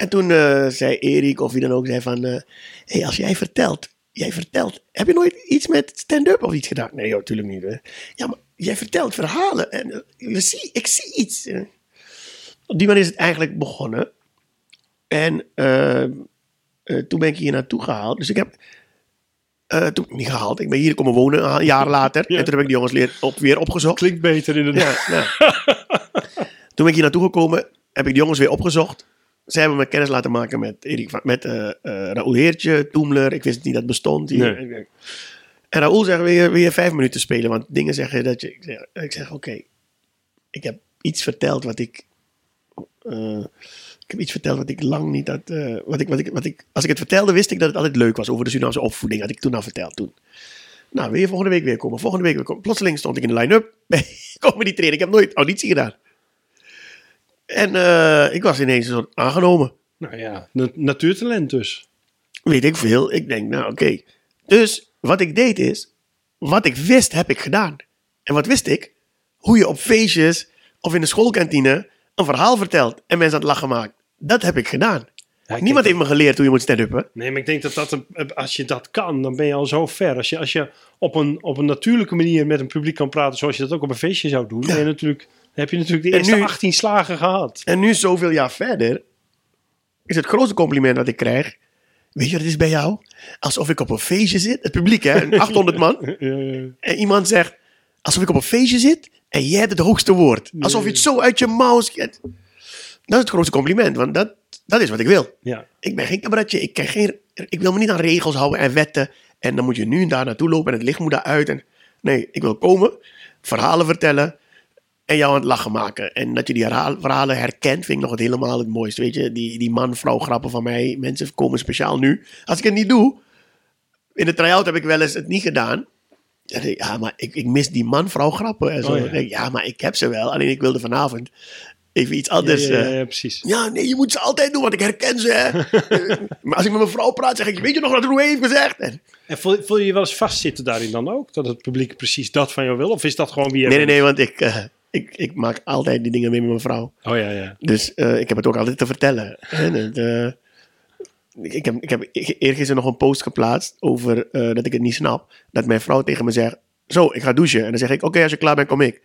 En toen eh, zei Erik, of wie dan ook, zei van... eh hey, als jij vertelt, jij vertelt... Heb je nooit iets met stand-up of iets gedaan? Nee, natuurlijk niet. Hè. Ja, maar jij vertelt verhalen en eh, we zie, ik zie iets. eh. Op die manier is het eigenlijk begonnen. En eh, eh, toen ben ik hier naartoe gehaald. Dus ik heb... eh, toen niet gehaald. Ik ben hier komen wonen een jaar later. Ja. En toen heb ik die jongens leer, op, weer opgezocht. Klinkt beter inderdaad. Ja, ja. Toen ben ik hier naartoe gekomen, heb ik de jongens weer opgezocht. Ze hebben me kennis laten maken met, Erik, van- met eh eh Raoul Heertje, Toemler. Ik wist niet dat het bestond. Hier. En Raoul zegt, wil je, wil je vijf minuten spelen? Want dingen zeggen dat je... Ik zeg, ik zeg oké, ik heb iets verteld wat ik... eh, ik heb iets verteld wat ik lang niet had... wat ik, wat ik, wat ik, als ik het vertelde, wist ik dat het altijd leuk was. Over de Surinaamse opvoeding had ik toen al verteld. Toen. Nou, wil je volgende week weer komen? Volgende week weer komen. Plotseling stond ik in de line-up. bij Comedy Train. Ik heb nooit auditie gedaan. En eh, ik was ineens een soort aangenomen. Nou ja, na- natuurtalent dus. Weet ik veel. Ik denk, nou oké. Dus wat ik deed is, wat ik wist heb ik gedaan. En wat wist ik? Hoe je op feestjes of in de schoolkantine een verhaal vertelt en mensen aan het lachen maakt. Dat heb ik gedaan. Ja, ik Niemand heeft me geleerd hoe je moet stand-uppen. Nee, maar ik denk dat, dat een- als je dat kan, dan ben je al zo ver. Als je, als je op, een, op een natuurlijke manier met een publiek kan praten, zoals je dat ook op een feestje zou doen, ben je natuurlijk, heb je natuurlijk de eerste nu- 18 slagen gehad. En nu, zoveel jaar verder, is het grootste compliment dat ik krijg. Weet je wat het is bij jou? Alsof ik op een feestje zit. Het publiek, hè? een 800 man. Eh, En iemand zegt, alsof ik op een feestje zit en jij hebt het hoogste woord. Alsof je het zo uit je mouw schiet. Dat is het grootste compliment, want dat, dat is wat ik wil. ja. Ik ben geen cabaretje, ik, ken geen, ik wil me niet aan regels houden en wetten. En dan moet je nu en daar naartoe lopen en het licht moet daaruit. En, nee, ik wil komen, verhalen vertellen en jou aan het lachen maken. En dat je die verhalen herkent, vind ik nog het helemaal het mooiste. Weet je, die, die man-vrouw grappen van mij, mensen komen speciaal nu. Als ik het niet doe, in de try-out heb ik wel eens het niet gedaan. Ja, maar ik, ik mis die man-vrouw grappen en zo. Oh, ja. Denk ik, ja, maar ik heb ze wel. Alleen ik wilde vanavond even iets anders. ja, ja, eh, ja, precies. ja, nee, je moet ze altijd doen, want ik herken ze. Hè. Eh, maar als ik met mijn vrouw praat, zeg ik, weet je nog wat Roué heeft gezegd? En- En voel, voel je je wel eens vastzitten daarin dan ook? Dat het publiek precies dat van jou wil? Of is dat gewoon wie je Nee, nee, nee, want ik, eh, ik, ik maak altijd die dingen mee met mijn vrouw. Oh ja, ja. Dus eh, ik heb het ook altijd te vertellen. En ik, heb, ik heb eergisteren nog een post geplaatst over eh, dat ik het niet snap. Dat mijn vrouw tegen me zegt, zo, ik ga douchen. En dan zeg ik, oké, als je klaar bent, kom ik.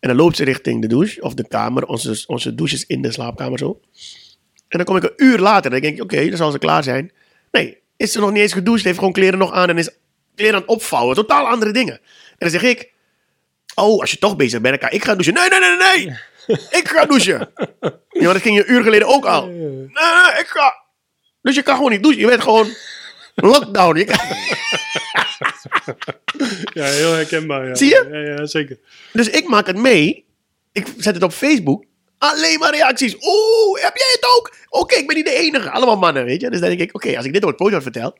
En dan loopt ze richting de douche, of de kamer. Onze, onze douche is in de slaapkamer zo. En dan kom ik een uur later. Dan denk ik, oké, dan zal ze klaar zijn. Nee, is ze nog niet eens gedoucht, heeft gewoon kleren nog aan en is kleren aan het opvouwen. Totaal andere dingen. En dan zeg ik, oh, als je toch bezig bent, dan kan ik gaan douchen. Nee, nee, nee, nee, nee. Ik ga douchen. Ja, maar dat ging je een uur geleden ook al. Nee, nee, ik ga. Dus je kan gewoon niet douchen. Je bent gewoon lockdown. Je kan- Ja, heel herkenbaar. Ja. Zie je? Ja, ja, zeker. Dus ik maak het mee. Ik zet het op Facebook. Alleen maar reacties. Oeh, heb jij het ook? Oké, ik ben niet de enige. Allemaal mannen, weet je. Dus dan denk ik, oké, als ik dit op het podium vertel,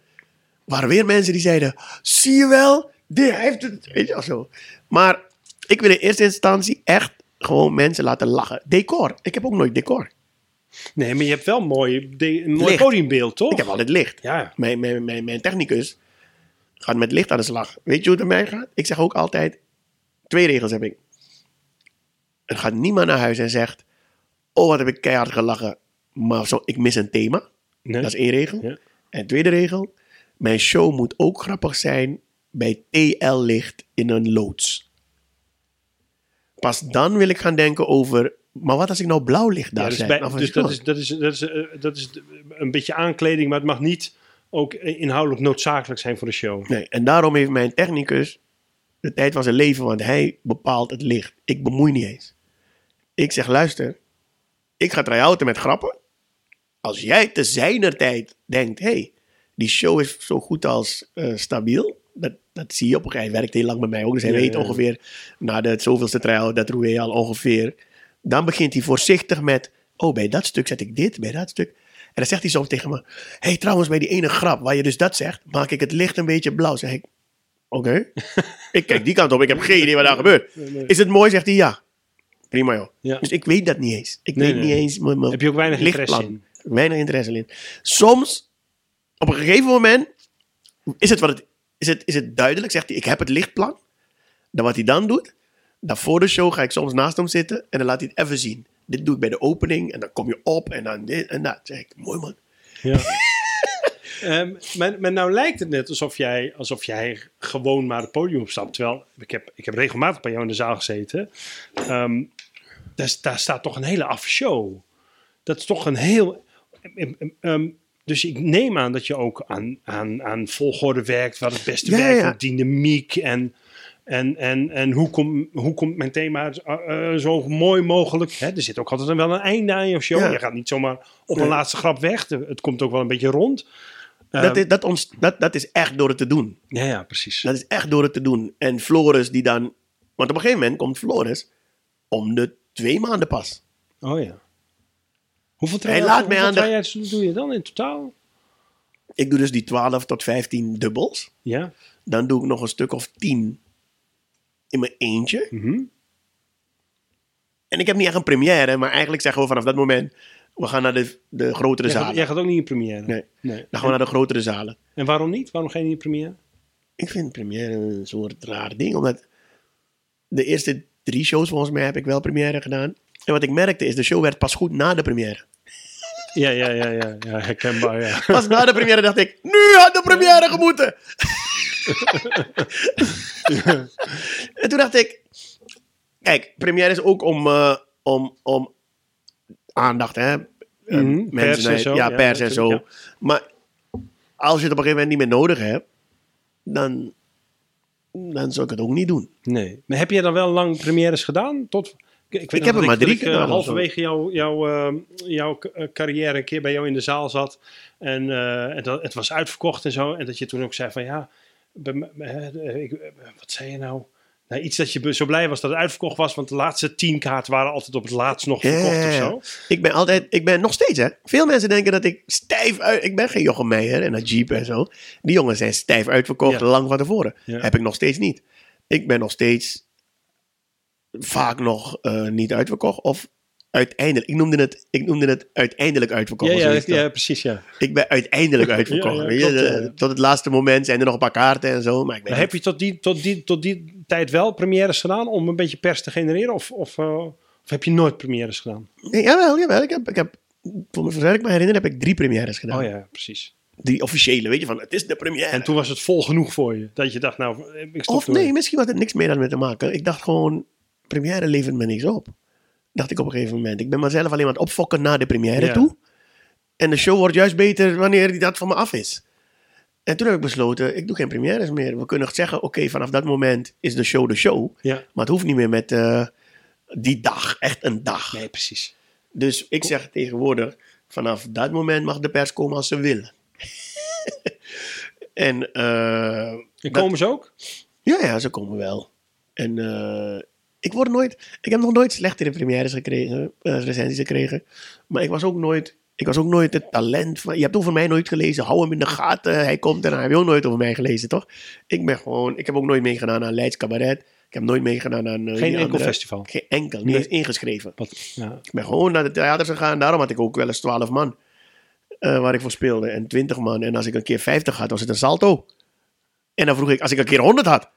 waren weer mensen die zeiden, zie je wel, die heeft het, weet je, of zo. Maar ik wil in eerste instantie echt gewoon mensen laten lachen. Decor. Ik heb ook nooit decor. Nee, maar je hebt wel mooi, de, een mooi Licht. podiumbeeld, toch? Ik heb altijd licht. Ja. Mijn, mijn, mijn, mijn technicus gaat met licht aan de slag. Weet je hoe het mij gaat? Ik zeg ook altijd, twee regels heb ik. Er gaat niemand naar huis en zegt, oh wat heb ik keihard gelachen, maar zo, ik mis een thema. Nee? Dat is één regel. Ja. En tweede regel, mijn show moet ook grappig zijn bij TL-licht in een loods. Pas dan wil ik gaan denken over, maar wat als ik nou blauw licht daar Ja, dus zet? bij- Of dus een dat show? is, dat, is, dat, is, dat is een beetje aankleding, maar het mag niet ook inhoudelijk noodzakelijk zijn voor de show. Nee, en daarom heeft mijn technicus de tijd van zijn leven, want hij bepaalt het licht. Ik bemoei niet eens. Ik zeg, luister, ik ga try-outen met grappen. Als jij te zijner tijd denkt, hey, die show is zo goed als eh, stabiel. Dat, dat zie je op een gegeven Hij werkt heel lang met mij ook, dus hij Ja, weet ongeveer na de zoveelste try-out dat Roué al ongeveer. Dan begint hij voorzichtig met, oh, bij dat stuk zet ik dit, bij dat stuk. En dan zegt hij zo tegen me, hey, trouwens, bij die ene grap waar je dus dat zegt, maak ik het licht een beetje blauw. Zeg ik, oké. ik kijk die kant op, ik heb geen idee wat daar gebeurt. Is het mooi, zegt hij, ja. Prima joh. Ja. Dus ik weet dat niet eens. Ik Nee, weet niet eens mijn, mijn Heb je ook weinig interesse in? Weinig interesse in. Soms, op een gegeven moment, is het, wat het, is het, is het duidelijk, zegt hij, ik heb het lichtplan. Dan wat hij dan doet, dan voor de show ga ik soms naast hem zitten en dan laat hij het even zien. Dit doe ik bij de opening en dan kom je op en dan dit en dat. zeg ik, mooi man. Ja. Ehm, maar, maar nou lijkt het net alsof jij, alsof jij gewoon maar het podium opstapt. Terwijl, ik heb, ik heb regelmatig bij jou in de zaal gezeten. Ehm, daar, daar staat toch een hele afshow. Dat is toch een heel... ehm, dus ik neem aan dat je ook aan, aan, aan volgorde werkt, wat het beste Ja, werkt, ja. dynamiek en, en, en, en hoe, kom, hoe komt mijn thema eh, eh, zo mooi mogelijk. Hè? Er zit ook altijd wel een einde aan je show. Ja. Je gaat niet zomaar op een laatste grap weg. De- Het komt ook wel een beetje rond. dat, Ehm, is, dat, ons, dat, dat is echt door het te doen. ja, ja, precies. Dat is echt door het te doen. En Floris die dan... Want op een gegeven moment komt Floris om de twee maanden pas. Oh ja. Hoeveel Hij try-outs- laat mij hoeveel aan de- doe je dan in totaal? Ik doe dus die 12 tot 15 dubbels. Ja. Dan doe ik nog een stuk of 10 in mijn eentje. Mhm. En ik heb niet echt een première, maar eigenlijk zeggen we vanaf dat moment... We gaan naar de, de grotere Jij, gaat, zalen. jij gaat ook niet in première? Nee. nee. Dan gaan we naar de grotere zalen. En waarom niet? Waarom ga je niet in première? Ik vind première een soort raar ding, omdat de eerste drie shows volgens mij heb ik wel première gedaan. En wat ik merkte is, de show werd pas goed na de première. Ja, ja, ja, ja, ja herkenbaar, ja. Pas na de première dacht ik, nu had de première gemoeten. en toen dacht ik, kijk, première is ook om, eh, om, om aandacht, hè. Eh, Mhm, pers en zo, ja, ja, pers en zo. Maar als je het op een gegeven moment niet meer nodig hebt, dan, dan zou ik het ook niet doen. Nee. Maar heb jij dan wel lang premières gedaan? Tot, ik, ik, heb dat er maar dat drie gedaan halverwege jouw, jouw, eh, jouw k- eh, carrière een keer bij jou in de zaal zat. En, eh, en dat, het was uitverkocht en zo. En dat je toen ook zei van ja, bij eh, ik, wat zei je nou? Nou, iets dat je zo blij was dat het uitverkocht was, want de laatste tien kaarten waren altijd op het laatst nog verkocht ja, of zo. Ik ben altijd, ik ben nog steeds hè. Veel mensen denken dat ik stijf uit, ik ben geen Jochem Meijer en Jeep en zo. Die jongens zijn stijf uitverkocht Ja. lang van tevoren. Ja. Heb ik nog steeds niet. Ik ben nog steeds vaak nog eh, niet uitverkocht of uiteindelijk. Ik noemde het, ik noemde het uiteindelijk uitverkocht. Ja, precies ja. Ik ben uiteindelijk uitverkocht. Ja, ja. Tot het laatste moment zijn er nog een paar kaarten en zo. Maar ik Maar heb je tot die, tot, die, tot die tijd wel premières gedaan om een beetje pers te genereren? Of, of, eh, of heb je nooit premières gedaan? Nee, jawel, jawel. Ik heb, ik heb, voor zover ik me herinner, heb ik drie premières gedaan. Oh ja, precies. Drie officiële, weet je, van het is de première. En toen was het vol genoeg voor je. Dat je dacht, nou, ik stop Of nee, misschien had het niks meer daarmee te maken. Ik dacht gewoon, première levert me niks op. Dacht ik op een gegeven moment. Ik ben mezelf alleen maar aan het opfokken naar de première Ja. toe. En de show wordt juist beter wanneer die dat van me af is. En toen heb ik besloten, ik doe geen premières meer. We kunnen zeggen, oké, vanaf dat moment is de show de show. Ja, Maar het hoeft niet meer met eh, die dag, echt een dag. nee, precies. Dus ik zeg tegenwoordig, vanaf dat moment mag de pers komen als ze willen. en En dat- komen ze ook? ja, ja, ze komen wel. En eh, ik word nooit, ik heb nog nooit slechtere premières gekregen, eh, recensies gekregen. Maar ik was ook nooit, ik was ook nooit het talent van, je hebt over mij nooit gelezen, hou hem in de gaten, hij komt en dan heb je ook nooit over mij gelezen, toch? Ik ben gewoon, ik heb ook nooit meegedaan aan Leids Cabaret. Ik heb nooit meegedaan aan eh, Geen enkel andere- festival. Geen enkel, niet Nee. eens ingeschreven. Wat, ja. Ik ben gewoon naar de theaters gegaan. Daarom had ik ook wel eens 12 man eh, waar ik voor speelde. En 20 man. En als ik een keer 50 had, was het een salto. En dan vroeg ik, als ik een keer 100 had,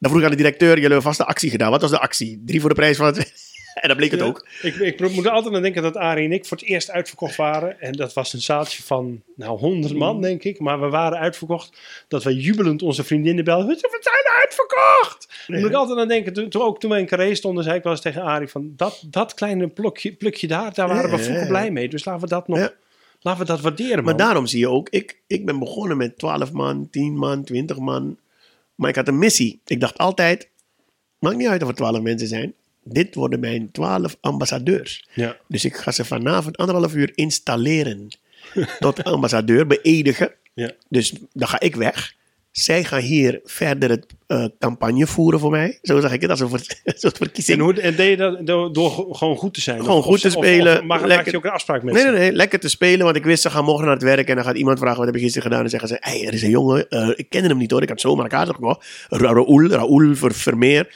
dan vroeg aan de directeur: Jullie hebben vast een actie gedaan. Wat was de actie? Drie voor de prijs van het. en dat bleek het Ja. ook. Ik, ik moet er altijd aan denken dat Arie en ik voor het eerst uitverkocht waren. En dat was een zaaltje van, nou, 100 man, denk ik. Maar we waren uitverkocht. Dat we jubelend onze vriendinnen belden. We zijn uitverkocht! Daar moet ik altijd aan denken. Toen, toen, ook toen we in Carré stonden, zei ik wel eens tegen Arie van... Dat, dat kleine plukje, plukje daar, daar waren we vroeger blij mee. Dus laten we dat nog... Ja. Laten we dat waarderen, man. Maar daarom zie je ook, ik, ik ben begonnen met 12 man, 10 man, 20 man. Maar ik had een missie. Ik dacht altijd: maakt niet uit of er 12 mensen zijn. Dit worden mijn 12 ambassadeurs. Ja. Dus ik ga ze vanavond anderhalf uur installeren. Tot ambassadeur, beëdigen. Ja. Dus dan ga ik weg. Zij gaan hier verder het eh, campagne voeren voor mij. Zo zeg ik het, als een, ver- een soort En, verkiezing. hoe, en deed je dat door, door ge- gewoon goed te zijn? Gewoon Of- goed of- te spelen, Of, maar maak je ook een afspraak met Nee, ze? nee, nee. Lekker te spelen, want ik wist ze gaan morgen naar het werk. En dan gaat iemand vragen, wat heb je gisteren gedaan? En zeggen ze, hey, er is een jongen. eh, ik kende hem niet hoor, ik had zomaar een kaart gekocht. Ra Raoul, Raoul Ver Vermeer.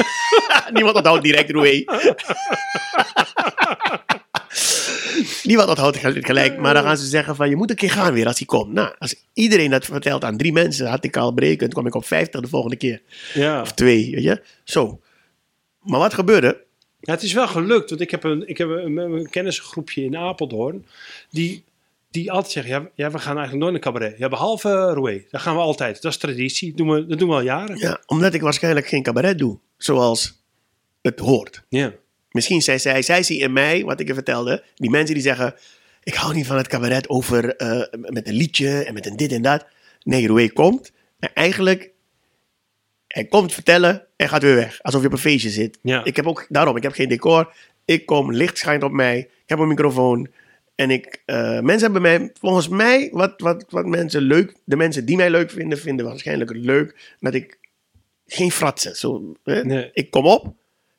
Niemand onthoudt direct Roué. Niemand onthoudt gel- gelijk. Maar dan gaan ze zeggen van, je moet een keer gaan weer als hij komt. Nou, als iedereen dat vertelt aan drie mensen, had ik al berekend. kwam ik op 50 de volgende keer. Ja. Of twee, weet je. Zo. Maar wat gebeurde? Ja, het is wel gelukt, want ik heb een, ik heb een, een kennisgroepje in Apeldoorn. Die, die altijd zeggen: ja, ja, we gaan eigenlijk nooit naar cabaret. Ja, behalve Roué. Dat gaan we altijd. Dat is traditie. Dat doen we, dat doen we al jaren. Ja, omdat ik waarschijnlijk geen cabaret doe. Zoals het hoort. Ja. Misschien zei zij, zij zie in mij, wat ik je vertelde, die mensen die zeggen, ik hou niet van het cabaret over eh, met een liedje en met een dit en dat. Nee, Roué komt en eigenlijk, hij komt vertellen en gaat weer weg. Alsof je op een feestje zit. Ja. Ik heb ook, daarom, ik heb geen decor. Ik kom, licht schijnt op mij. Ik heb een microfoon. En ik, eh, mensen hebben mij, volgens mij, wat, wat, wat mensen leuk, de mensen die mij leuk vinden, vinden waarschijnlijk leuk dat ik geen fratsen. Zo, hè? Nee. Ik kom op,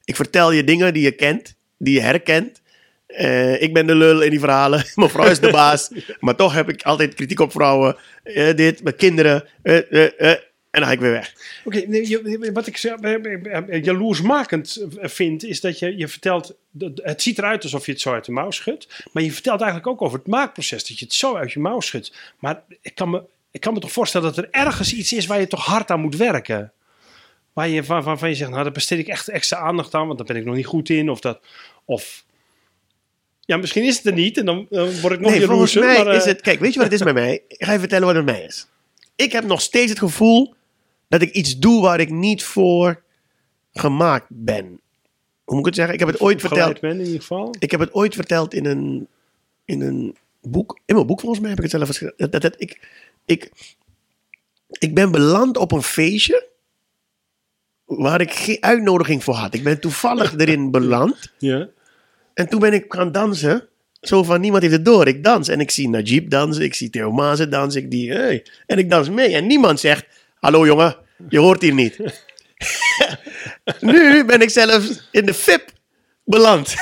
ik vertel je dingen die je kent, die je herkent. Eh, ik ben de lul in die verhalen. Mijn vrouw is de baas. maar toch heb ik altijd kritiek op vrouwen. Eh, dit, mijn kinderen. eh, en dan ga ik weer weg. Oké, wat ik jaloersmakend vind, is dat je, je vertelt. Het ziet eruit alsof je het zo uit de mouw schudt. Maar je vertelt eigenlijk ook over het maakproces. Dat je het zo uit je mouw schudt. Maar ik kan me, ik kan me toch voorstellen dat er ergens iets is waar je toch hard aan moet werken. Waar je van, van, van je zegt, nou, daar besteed ik echt extra aandacht aan, want daar ben ik nog niet goed in. Of dat. Of Ja, misschien is het er niet en dan, word ik nog Nee, volgens mij maar, eh, is het... Kijk, weet je wat het is bij mij? Ik ga je vertellen wat het bij mij is. Ik heb nog steeds het gevoel dat ik iets doe waar ik niet voor gemaakt ben. Hoe moet ik het zeggen? Ik heb het ooit verteld. ben in ieder geval. Ik heb het ooit verteld in een, in een boek. In mijn boek volgens mij heb ik het zelf geschreven. Dat, dat, dat- ik, ik, ik ben beland op een feestje waar ik geen uitnodiging voor had. Ik ben toevallig erin beland. Ja. En toen ben ik gaan dansen. Zo van, niemand heeft het door. Ik dans. En ik zie Najib dansen. Ik zie Theo Mazen dansen. Ik die, hey. En ik dans mee. En niemand zegt, hallo jongen, je hoort hier niet. nu ben ik zelfs in de VIP beland.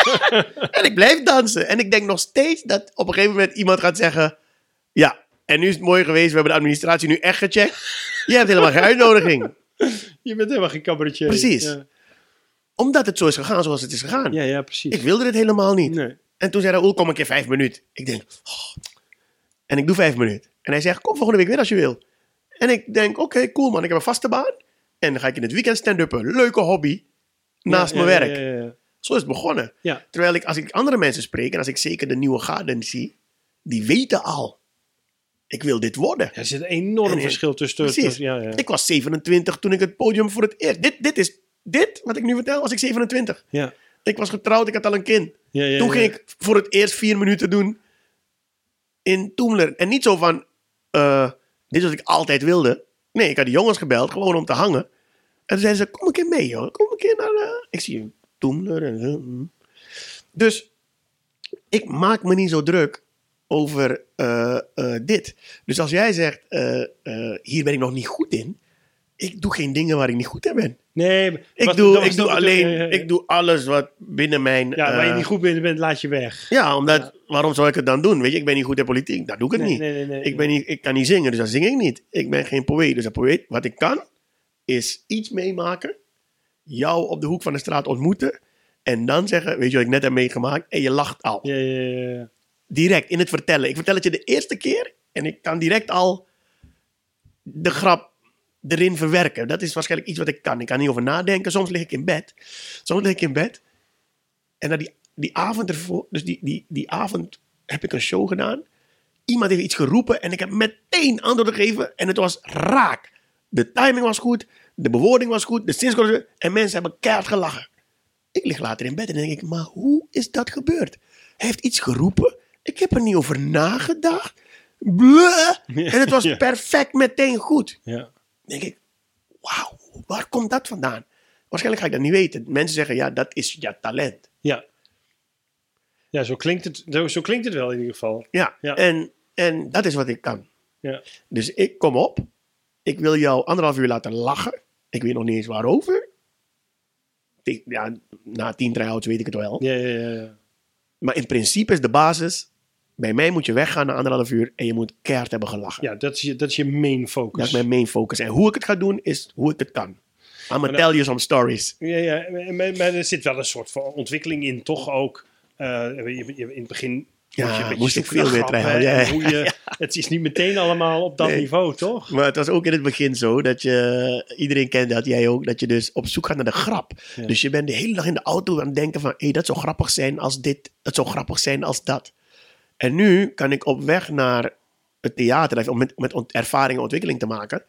en ik blijf dansen. En ik denk nog steeds dat op een gegeven moment iemand gaat zeggen... Ja, en nu is het mooi geweest. We hebben de administratie nu echt gecheckt. Je hebt helemaal geen uitnodiging. Je bent helemaal geen cabaretier. Precies. Ja, Omdat het zo is gegaan zoals het is gegaan. ja, ja, precies. Ik wilde dit helemaal niet. Nee. En toen zei Raoul, kom een keer vijf minuten. Ik denk, oh. en ik doe vijf minuten. En hij zegt, kom volgende week weer als je wil. En ik denk, oké, cool man, ik heb een vaste baan. En dan ga ik in het weekend stand-uppen. Leuke hobby. Naast Ja, mijn ja, werk. Ja, ja, ja. Zo is het begonnen. Terwijl ik, als ik andere mensen spreek, en als ik zeker de nieuwe garden zie, die weten al, ik wil dit worden. Er zit een enorm En- verschil tussen... Precies. tussen- ja, ja. Ik was 27 toen ik het podium voor het eerst... Dit, dit is, dit, wat ik nu vertel, was ik 27. ja. Ik was getrouwd, ik had al een kind. Ja, ja, Toen ging ik voor het eerst vier minuten doen in Toemler. En niet zo van, eh, dit is wat ik altijd wilde. Nee, ik had de jongens gebeld, gewoon om te hangen. En toen zeiden ze, kom een keer mee joh. Kom een keer naar, eh, ik zie Toemler. En, eh, mm. Dus ik maak me niet zo druk over eh, eh, dit. Dus als jij zegt, eh, hier ben ik nog niet goed in. Ik doe geen dingen waar ik niet goed in ben. Nee, maar Ik wat- doe, dat ik doe dat- alleen, ik doe alles wat binnen mijn... Ja, waar je niet goed bent, bent, laat je weg. ja, omdat, waarom zou ik het dan doen? Weet je, ik ben niet goed in politiek, dan doe ik het Nee, niet. nee, nee, nee. ik, ben niet ik kan niet zingen, dus dan zing ik niet. Ik ben geen poëet, dus een poëet. Wat ik kan, is iets meemaken, jou op de hoek van de straat ontmoeten, en dan zeggen, weet je wat ik net heb meegemaakt, en je lacht al. Ja, ja, ja, ja. Direct, in het vertellen. Ik vertel het je de eerste keer, en ik kan direct al de grap erin verwerken. Dat is waarschijnlijk iets wat ik kan. Ik kan niet over nadenken. Soms lig ik in bed. Soms lig ik in bed. En dan die, die avond ervoor, dus die, die, die avond heb ik een show gedaan. Iemand heeft iets geroepen en ik heb meteen antwoord gegeven. En het was raak. De timing was goed, de bewoording was goed, de zin was goed. En mensen hebben keihard gelachen. Ik lig later in bed en denk ik, maar hoe is dat gebeurd? Hij heeft iets geroepen. Ik heb er niet over nagedacht. Bleh. En het was Ja. perfect meteen goed ja. denk ik, wauw, waar komt dat vandaan? Waarschijnlijk ga ik dat niet weten. Mensen zeggen, ja, dat is ja talent. Ja, ja zo, klinkt het, zo, zo klinkt het wel in ieder geval. Ja, Ja. En, en dat is wat ik kan. Ja. Dus ik kom op. Ik wil jou anderhalf uur laten lachen. Ik weet nog niet eens waarover. Ja, na tien try-outs weet ik het wel. Ja, ja, ja, ja. Maar in principe is de basis... Bij mij moet je weggaan na anderhalf uur en je moet keihard hebben gelachen. ja dat, is je, dat is je main focus. Dat is mijn main focus. En hoe ik het ga doen, is hoe ik het kan. I'm gonna tell you some stories. Ja, ja maar, maar er zit wel een soort van ontwikkeling in, toch ook. Eh, je, je- in het begin Ja, je moest ik veel meer grappen try-out, en ja, Het is niet meteen allemaal op dat Nee. niveau, toch? Maar het was ook in het begin zo dat je, iedereen kent dat, jij ook, dat je dus op zoek gaat naar de grap. Dus je bent de hele dag in de auto aan het denken van, hé, dat zou grappig zijn als dit, het zou grappig zijn als dat. En nu kan ik op weg naar het theater, om met, met ervaring en ontwikkeling te maken.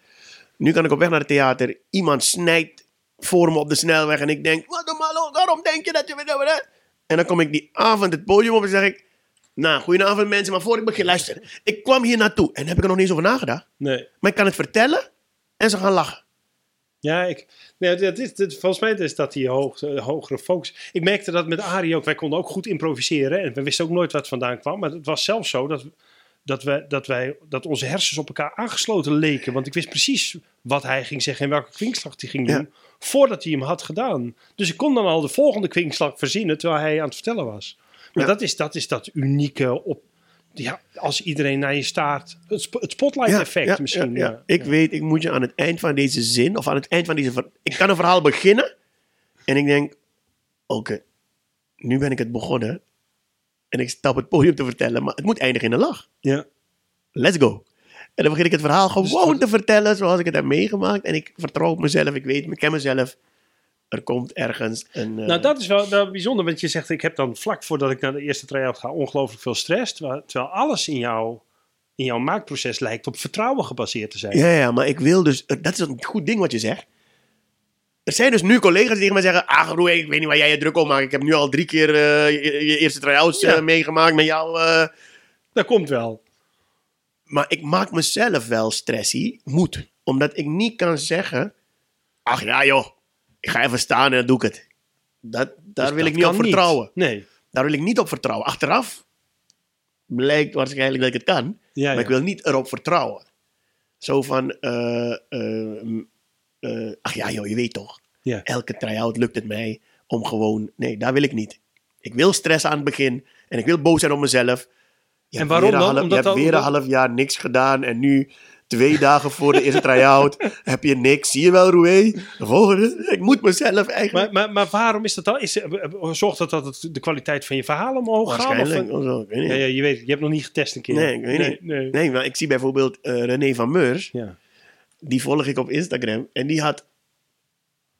Nu kan ik op weg naar het theater, iemand snijdt voor me op de snelweg en ik denk, wat een malo, waarom denk je dat je... En dan kom ik die avond het podium op en zeg ik, nou, goedenavond mensen, maar voor ik begin, luister. Ik kwam hier naartoe en heb ik er nog niet eens over nagedacht. Nee. Maar ik kan het vertellen en ze gaan lachen. Ja, ik, nee, dat is, dat, volgens mij is dat die hoog, eh, hogere focus. Ik merkte dat met Arie ook. Wij konden ook goed improviseren. En we wisten ook nooit wat vandaan kwam. Maar het was zelfs zo dat, dat, wij, dat, wij, dat onze hersens op elkaar aangesloten leken. Want ik wist precies wat hij ging zeggen en welke kwinkslag hij ging Ja. doen. Voordat hij hem had gedaan. Dus ik kon dan al de volgende kwinkslag verzinnen terwijl hij aan het vertellen was. Maar Ja. dat, is, dat is dat unieke op... Ja, als iedereen naar je staart. Het, sp- het spotlight effect misschien. ja. Ik weet, ik moet je aan het eind van deze zin, of aan het eind van deze... Ik kan een verhaal beginnen en ik denk, oké, nu ben ik het begonnen. En ik sta op het podium te vertellen, maar het moet eindigen in een lach. Ja. Let's go. En dan begin ik het verhaal gewoon Dus te vertellen zoals ik het heb meegemaakt. En ik vertrouw op mezelf, ik weet, ik ken mezelf. Er komt ergens een... eh, Nou, dat is wel, bijzonder, want je zegt, ik heb dan vlak voordat ik naar de eerste try-out ga ongelooflijk veel stress, terwijl, terwijl alles in, jou, in jouw maakproces lijkt op vertrouwen gebaseerd te zijn. Ja, ja, maar ik wil dus... Dat is een goed ding wat je zegt. Er zijn dus nu collega's die tegen mij zeggen... Ah, Roe, ik weet niet waar jij je druk om maakt. Ik heb nu al drie keer eh, je, je eerste try-outs eh, meegemaakt met jou. Dat komt wel. Maar ik maak mezelf wel stressy. Moet. Omdat ik niet kan zeggen... Ach ja, joh. Ik ga even staan en dan doe ik het. Dat, daar Dus wil dat ik niet op vertrouwen. Nee. Daar wil ik niet op vertrouwen. Achteraf blijkt waarschijnlijk dat ik het kan. Ja, Maar ik wil niet erop vertrouwen. Zo van, eh, eh, m- eh, ach ja joh, je weet toch. Ja. Elke try-out lukt het mij om gewoon... Nee, daar wil ik niet. Ik wil stress aan het begin. En ik wil boos zijn op mezelf. Je En waarom weer dan? half- Omdat je hebt weer een half jaar niks gedaan. En nu, twee dagen voor de eerste try-out, heb je niks. Zie je wel, Roué? De volgende. Ik moet mezelf eigenlijk... Maar, maar, maar waarom is dat dan? Is, eh, eh, zorgt dat dat het de kwaliteit van je verhaal omhoog gaat? waarschijnlijk. Of, of ik weet niet. ja, ja, je weet, je hebt nog niet getest een keer. Nee, ik weet nee, niet. Nee. Nee, maar ik zie bijvoorbeeld eh, René van Meurs. Ja. die volg ik op Instagram. En die had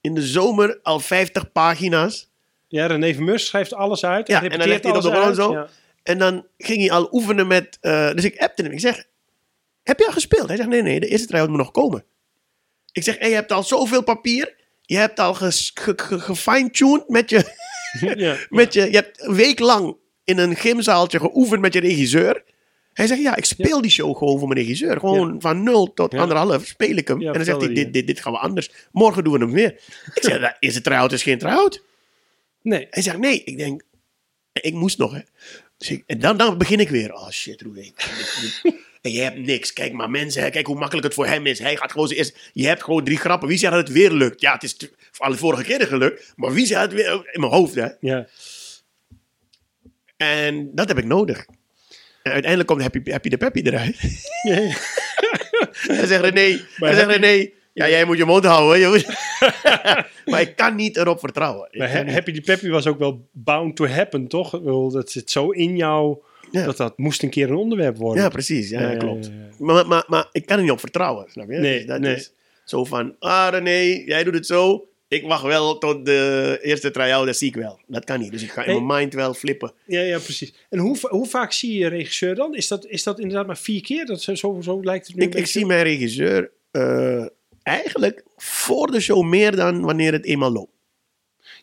in de zomer al 50 pagina's. ja, René Vermeurs schrijft alles uit. Ja, en dan legt hij op uit. zo. Ja. En dan ging hij al oefenen met... eh, dus ik appte hem. Ik zeg, heb je al gespeeld? Hij zegt, nee, nee, de eerste try-out moet nog komen. Ik zeg, hey, je hebt al zoveel papier. Je hebt al ges- ge- ge- gefine-tuned met je... Ja. Met je, je hebt een week lang in een gymzaaltje geoefend met je regisseur. Hij zegt, ja, ik speel die show gewoon voor mijn regisseur. Gewoon van nul tot anderhalf speel ik hem. En dan zegt hij, dit, dit, dit gaan we anders. Morgen doen we hem weer. ik zeg, "Nou, is het try-out is geen try-out. Nee. Hij zegt, nee. Ik denk, ik moest nog, hè. Dus ik, en dan, dan begin ik weer. Oh shit, Roe. En je hebt niks. Kijk maar, mensen, kijk hoe makkelijk het voor hem is. Hij gaat gewoon zijn eerst. Je hebt gewoon drie grappen. Wie zegt dat het weer lukt? Ja, het is alle vorige keren gelukt. Maar wie zegt het weer in mijn hoofd, hè? Ja. En dat heb ik nodig. En uiteindelijk komt Happy, Happy de Peppy eruit. Ja. Hij zegt René, hij zegt René, ja, jij moet je mond houden. jongen. maar ik kan niet erop vertrouwen. Maar. Happy the Peppy was ook wel bound to happen, toch? Dat zit zo in jou Ja. dat dat moest een keer een onderwerp worden. Ja, precies. Ja, Ja, ja, klopt. Maar, maar, maar ik kan er niet op vertrouwen, snap je? Nee, Dus dat nee. is zo van, ah René, jij doet het zo. Ik wacht wel tot de eerste try-out, dat zie ik wel. Dat kan niet. Dus ik ga in Nee. mijn mind wel flippen. Ja, ja, precies. En hoe, hoe vaak zie je je regisseur dan? Is dat, is dat inderdaad maar vier keer? Dat, zo, zo, lijkt het nu Ik, ik zie mijn regisseur eh, eigenlijk voor de show meer dan wanneer het eenmaal loopt.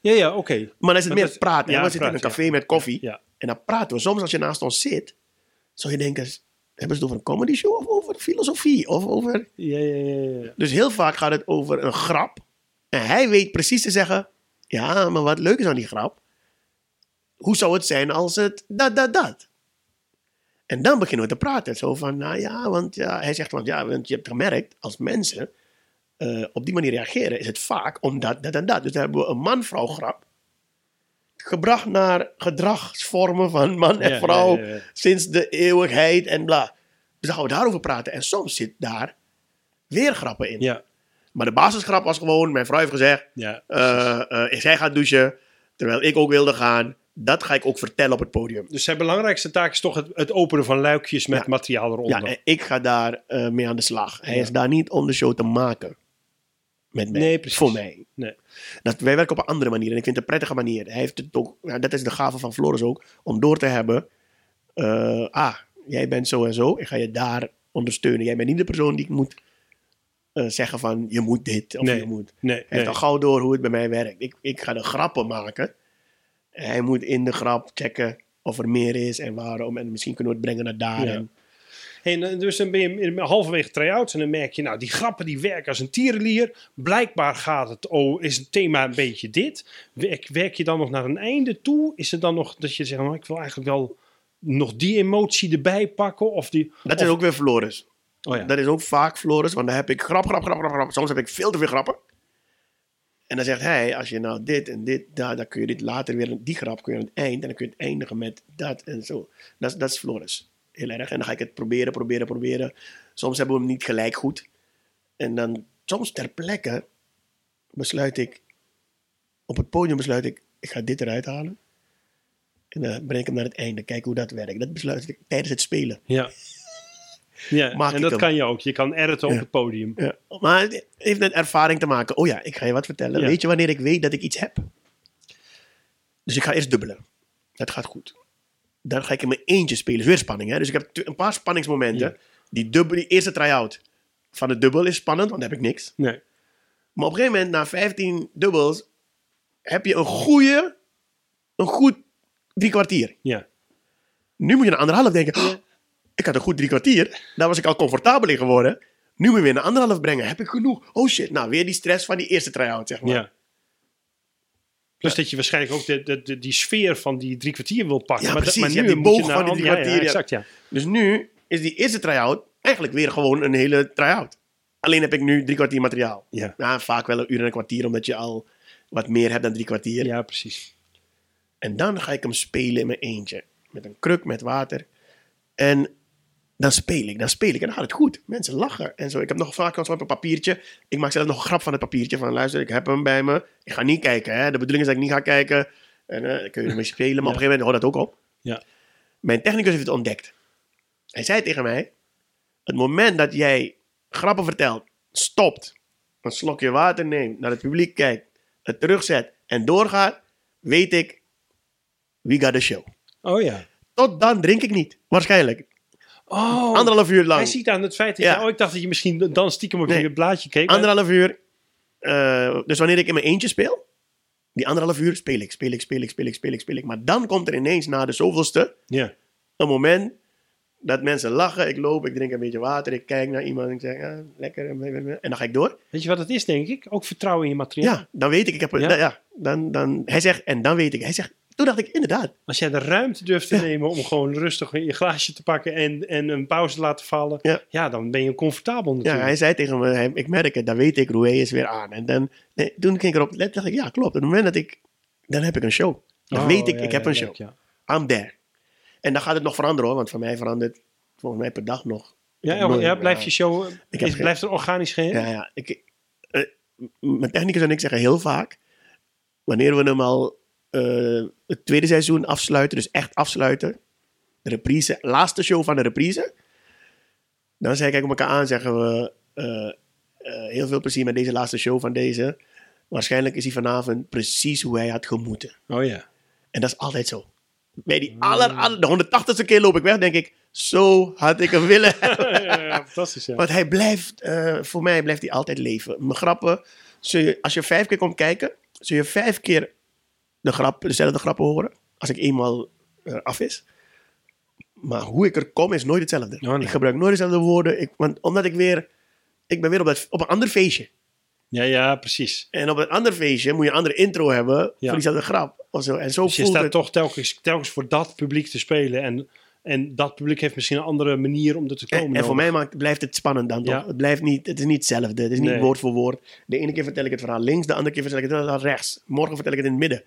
Ja, ja, oké. Maar dan is het Maar meer praten. ja, zitten in een café met koffie. En dan praten we. Soms als je naast ons zit, zou je denken... Hebben ze het over een comedy show of over filosofie? Of over... Ja, ja, ja, ja. Dus heel vaak gaat het over een grap. En hij weet precies te zeggen... Ja, maar wat leuk is aan die grap... Hoe zou het zijn als het dat, dat, dat? En dan beginnen we te praten. Zo van, nou ja, want ja, hij zegt, want ja, want je hebt gemerkt, als mensen eh, op die manier reageren, is het vaak omdat dat en dat. Dus dan hebben we een man-vrouw grap. Gebracht naar gedragsvormen van man en vrouw ja, ja, ja. sinds de eeuwigheid en bla. Dus dan gaan we daarover praten. En soms zit daar weer grappen in. Ja, Maar de basisgrap was gewoon, mijn vrouw heeft gezegd, ja. eh eh, zij gaat douchen, terwijl ik ook wilde gaan. Dat ga ik ook vertellen op het podium. Dus zijn belangrijkste taak is toch het, het openen van luikjes met Ja. materiaal eronder. Ja, en ik ga daar mee aan de slag. Hij Ja. is daar niet om de show te maken. Met mij. Nee, precies. Voor mij. Nee. Dat, wij werken op een andere manier. En ik vind het een prettige manier. Hij heeft het ook, ja, dat is de gave van Floris ook. Om door te hebben. eh, ah, jij bent zo en zo. Ik ga je daar ondersteunen. Jij bent niet de persoon die ik moet eh, zeggen van je moet dit. Of Nee. je moet. Nee, Hij heeft al gauw door hoe het bij mij werkt. Ik, ik ga de grappen maken. Hij moet in de grap checken of er meer is en waarom. En misschien kunnen we het brengen naar daar. Ja. En, en, dus dan ben je halverwege try-outs en dan merk je, nou, die grappen die werken als een tierenlier. Blijkbaar gaat het, oh, is het thema een beetje dit. Werk, werk je dan nog naar een einde toe? Is het dan nog dat je zegt, nou, ik wil eigenlijk wel nog die emotie erbij pakken? Of die, dat of- is ook weer Floris. oh ja. Dat is ook vaak Floris, want dan heb ik grap, grap, grap, grap, grap. Soms heb ik veel te veel grappen. En dan zegt hij, als je nou dit en dit, daar, dan kun je dit later weer, die grap kun je aan het eind. En dan kun je het eindigen met dat en zo. Dat, is- dat is Floris. Heel erg. En dan ga ik het proberen, proberen, proberen. Soms hebben we hem niet gelijk goed. En dan, soms ter plekke, besluit ik, op het podium besluit ik, ik ga dit eruit halen. En dan breng ik hem naar het einde, kijken hoe dat werkt. Dat besluit ik tijdens het spelen. ja. Ja, Maak en dat hem. kan je ook. Je kan editen op het podium. Ja. Maar het heeft met ervaring te maken. Oh ja, ik ga je wat vertellen. Ja. Weet je wanneer ik weet dat ik iets heb? Dus ik ga eerst dubbelen. Dat gaat goed. Dan ga ik in mijn eentje spelen. Weer spanning, hè? Dus ik heb een paar spanningsmomenten. Ja. Die, dubbel, die eerste try-out van het dubbel is spannend, want dan heb ik niks. Nee. Maar op een gegeven moment, na 15 dubbels, heb je een goede, een goed drie kwartier. Ja. Nu moet je een anderhalf denken. "Oh, ik had een goed drie kwartier. Daar was ik al comfortabel in geworden. Nu moet je weer een anderhalf brengen. Heb ik genoeg? Oh shit. Nou, weer die stress van die eerste try-out, zeg maar. ja. Plus dat je waarschijnlijk ook de, de, de- die sfeer van die drie kwartier wil pakken. Ja, maar, precies. Maar Je nu die boog van die drie kwartier, ja. exact, ja. Dus nu is die eerste try-out eigenlijk weer gewoon een hele try-out. Alleen heb ik nu drie kwartier materiaal. Ja. Ja, vaak wel een uur en een kwartier, omdat je al wat meer hebt dan drie kwartier. ja, precies. En dan ga ik hem spelen in mijn eentje. Met een kruk, met water. En dan speel ik, dan speel ik. En dan gaat het goed. Mensen lachen en zo. Ik heb nog vaak op een papiertje. Ik maak zelf nog een grap van het papiertje. Van luister, ik heb hem bij me. Ik ga niet kijken. Hè. De bedoeling is dat ik niet ga kijken. En eh, dan kun je ermee spelen. Maar op een gegeven moment hoort dat ook op. Ja. Mijn technicus heeft het ontdekt. Hij zei tegen mij: Het moment dat jij grappen vertelt, stopt, een slokje water neemt, naar het publiek kijkt, het terugzet en doorgaat, weet ik, we got a show. Oh ja. Tot dan drink ik niet, waarschijnlijk. Oh, Anderhalf uur hij lang. ziet aan het feit dat Ja. je... Oh, ik dacht dat je misschien dan stiekem op Nee. je blaadje keek. Anderhalf uur. eh, dus wanneer ik in mijn eentje speel, die anderhalf uur speel ik, speel ik, speel ik, speel ik, speel ik, speel ik. Maar dan komt er ineens na de zoveelste Ja. een moment dat mensen lachen. Ik loop, ik drink een beetje water, ik kijk naar iemand en ik zeg, ah, lekker. En dan ga ik door. Weet je wat het is, denk ik? Ook vertrouwen in je materiaal. Ja, dan weet ik, ik heb ja. dan, dan, hij zegt, en dan weet ik. Hij zegt, toen dacht ik, inderdaad. Als jij de ruimte durft te nemen om gewoon rustig je glaasje te pakken en, en een pauze te laten vallen, Ja. ja, dan ben je comfortabel Ja, natuurlijk. hij zei tegen me, hij- ik merk het, dan weet ik, Roué is weer aan. En dan, nee, toen ging ik erop, let, dacht ik, ja, klopt. Op het moment dat ik, dan heb ik een show. Dan Oh, weet ik, ja, ik heb ja, een show. leuk, ja. I'm there. En dan gaat het nog veranderen hoor, want voor mij verandert volgens mij per dag nog. Ja, ja, blijft je show, Ik is, blijft er organisch geheel? Ja, ja. Ik, eh, mijn technicus en ik zeggen heel vaak, wanneer we hem al eh, het tweede seizoen afsluiten, dus echt afsluiten, de reprise, laatste show van de reprise, dan zeg ik elkaar aan en zeggen we eh, eh, heel veel plezier met deze laatste show van deze. Waarschijnlijk is hij vanavond precies hoe hij had gemoeten. Oh ja. En dat is altijd zo. Bij die aller, aller, de 180ste keer loop ik weg, denk ik, zo had ik hem willen hebben. ja, ja, fantastisch. Ja. Want hij blijft, voor mij blijft hij altijd leven. Mijn grappen, je, als je vijf keer komt kijken, zul je vijf keer de grap, dezelfde grappen horen. Als ik eenmaal af is. Maar hoe ik er kom is nooit hetzelfde. Nee. Ik gebruik nooit dezelfde woorden. Ik, want, omdat ik weer, ik ben weer op, dat, op een ander feestje. ja, ja, precies. En op een ander feestje moet je een andere intro hebben Ja. voor diezelfde grap. Of zo. En zo Dus je staat het. toch telkens, telkens voor dat publiek te spelen. En, en dat publiek heeft misschien een andere manier om er te komen. En, en voor mij maakt, blijft het spannend dan Ja. toch. Het, blijft niet, het is niet hetzelfde. Het is niet Nee. woord voor woord. De ene keer vertel ik het verhaal links, de andere keer vertel ik het verhaal rechts. Morgen vertel ik het in het midden.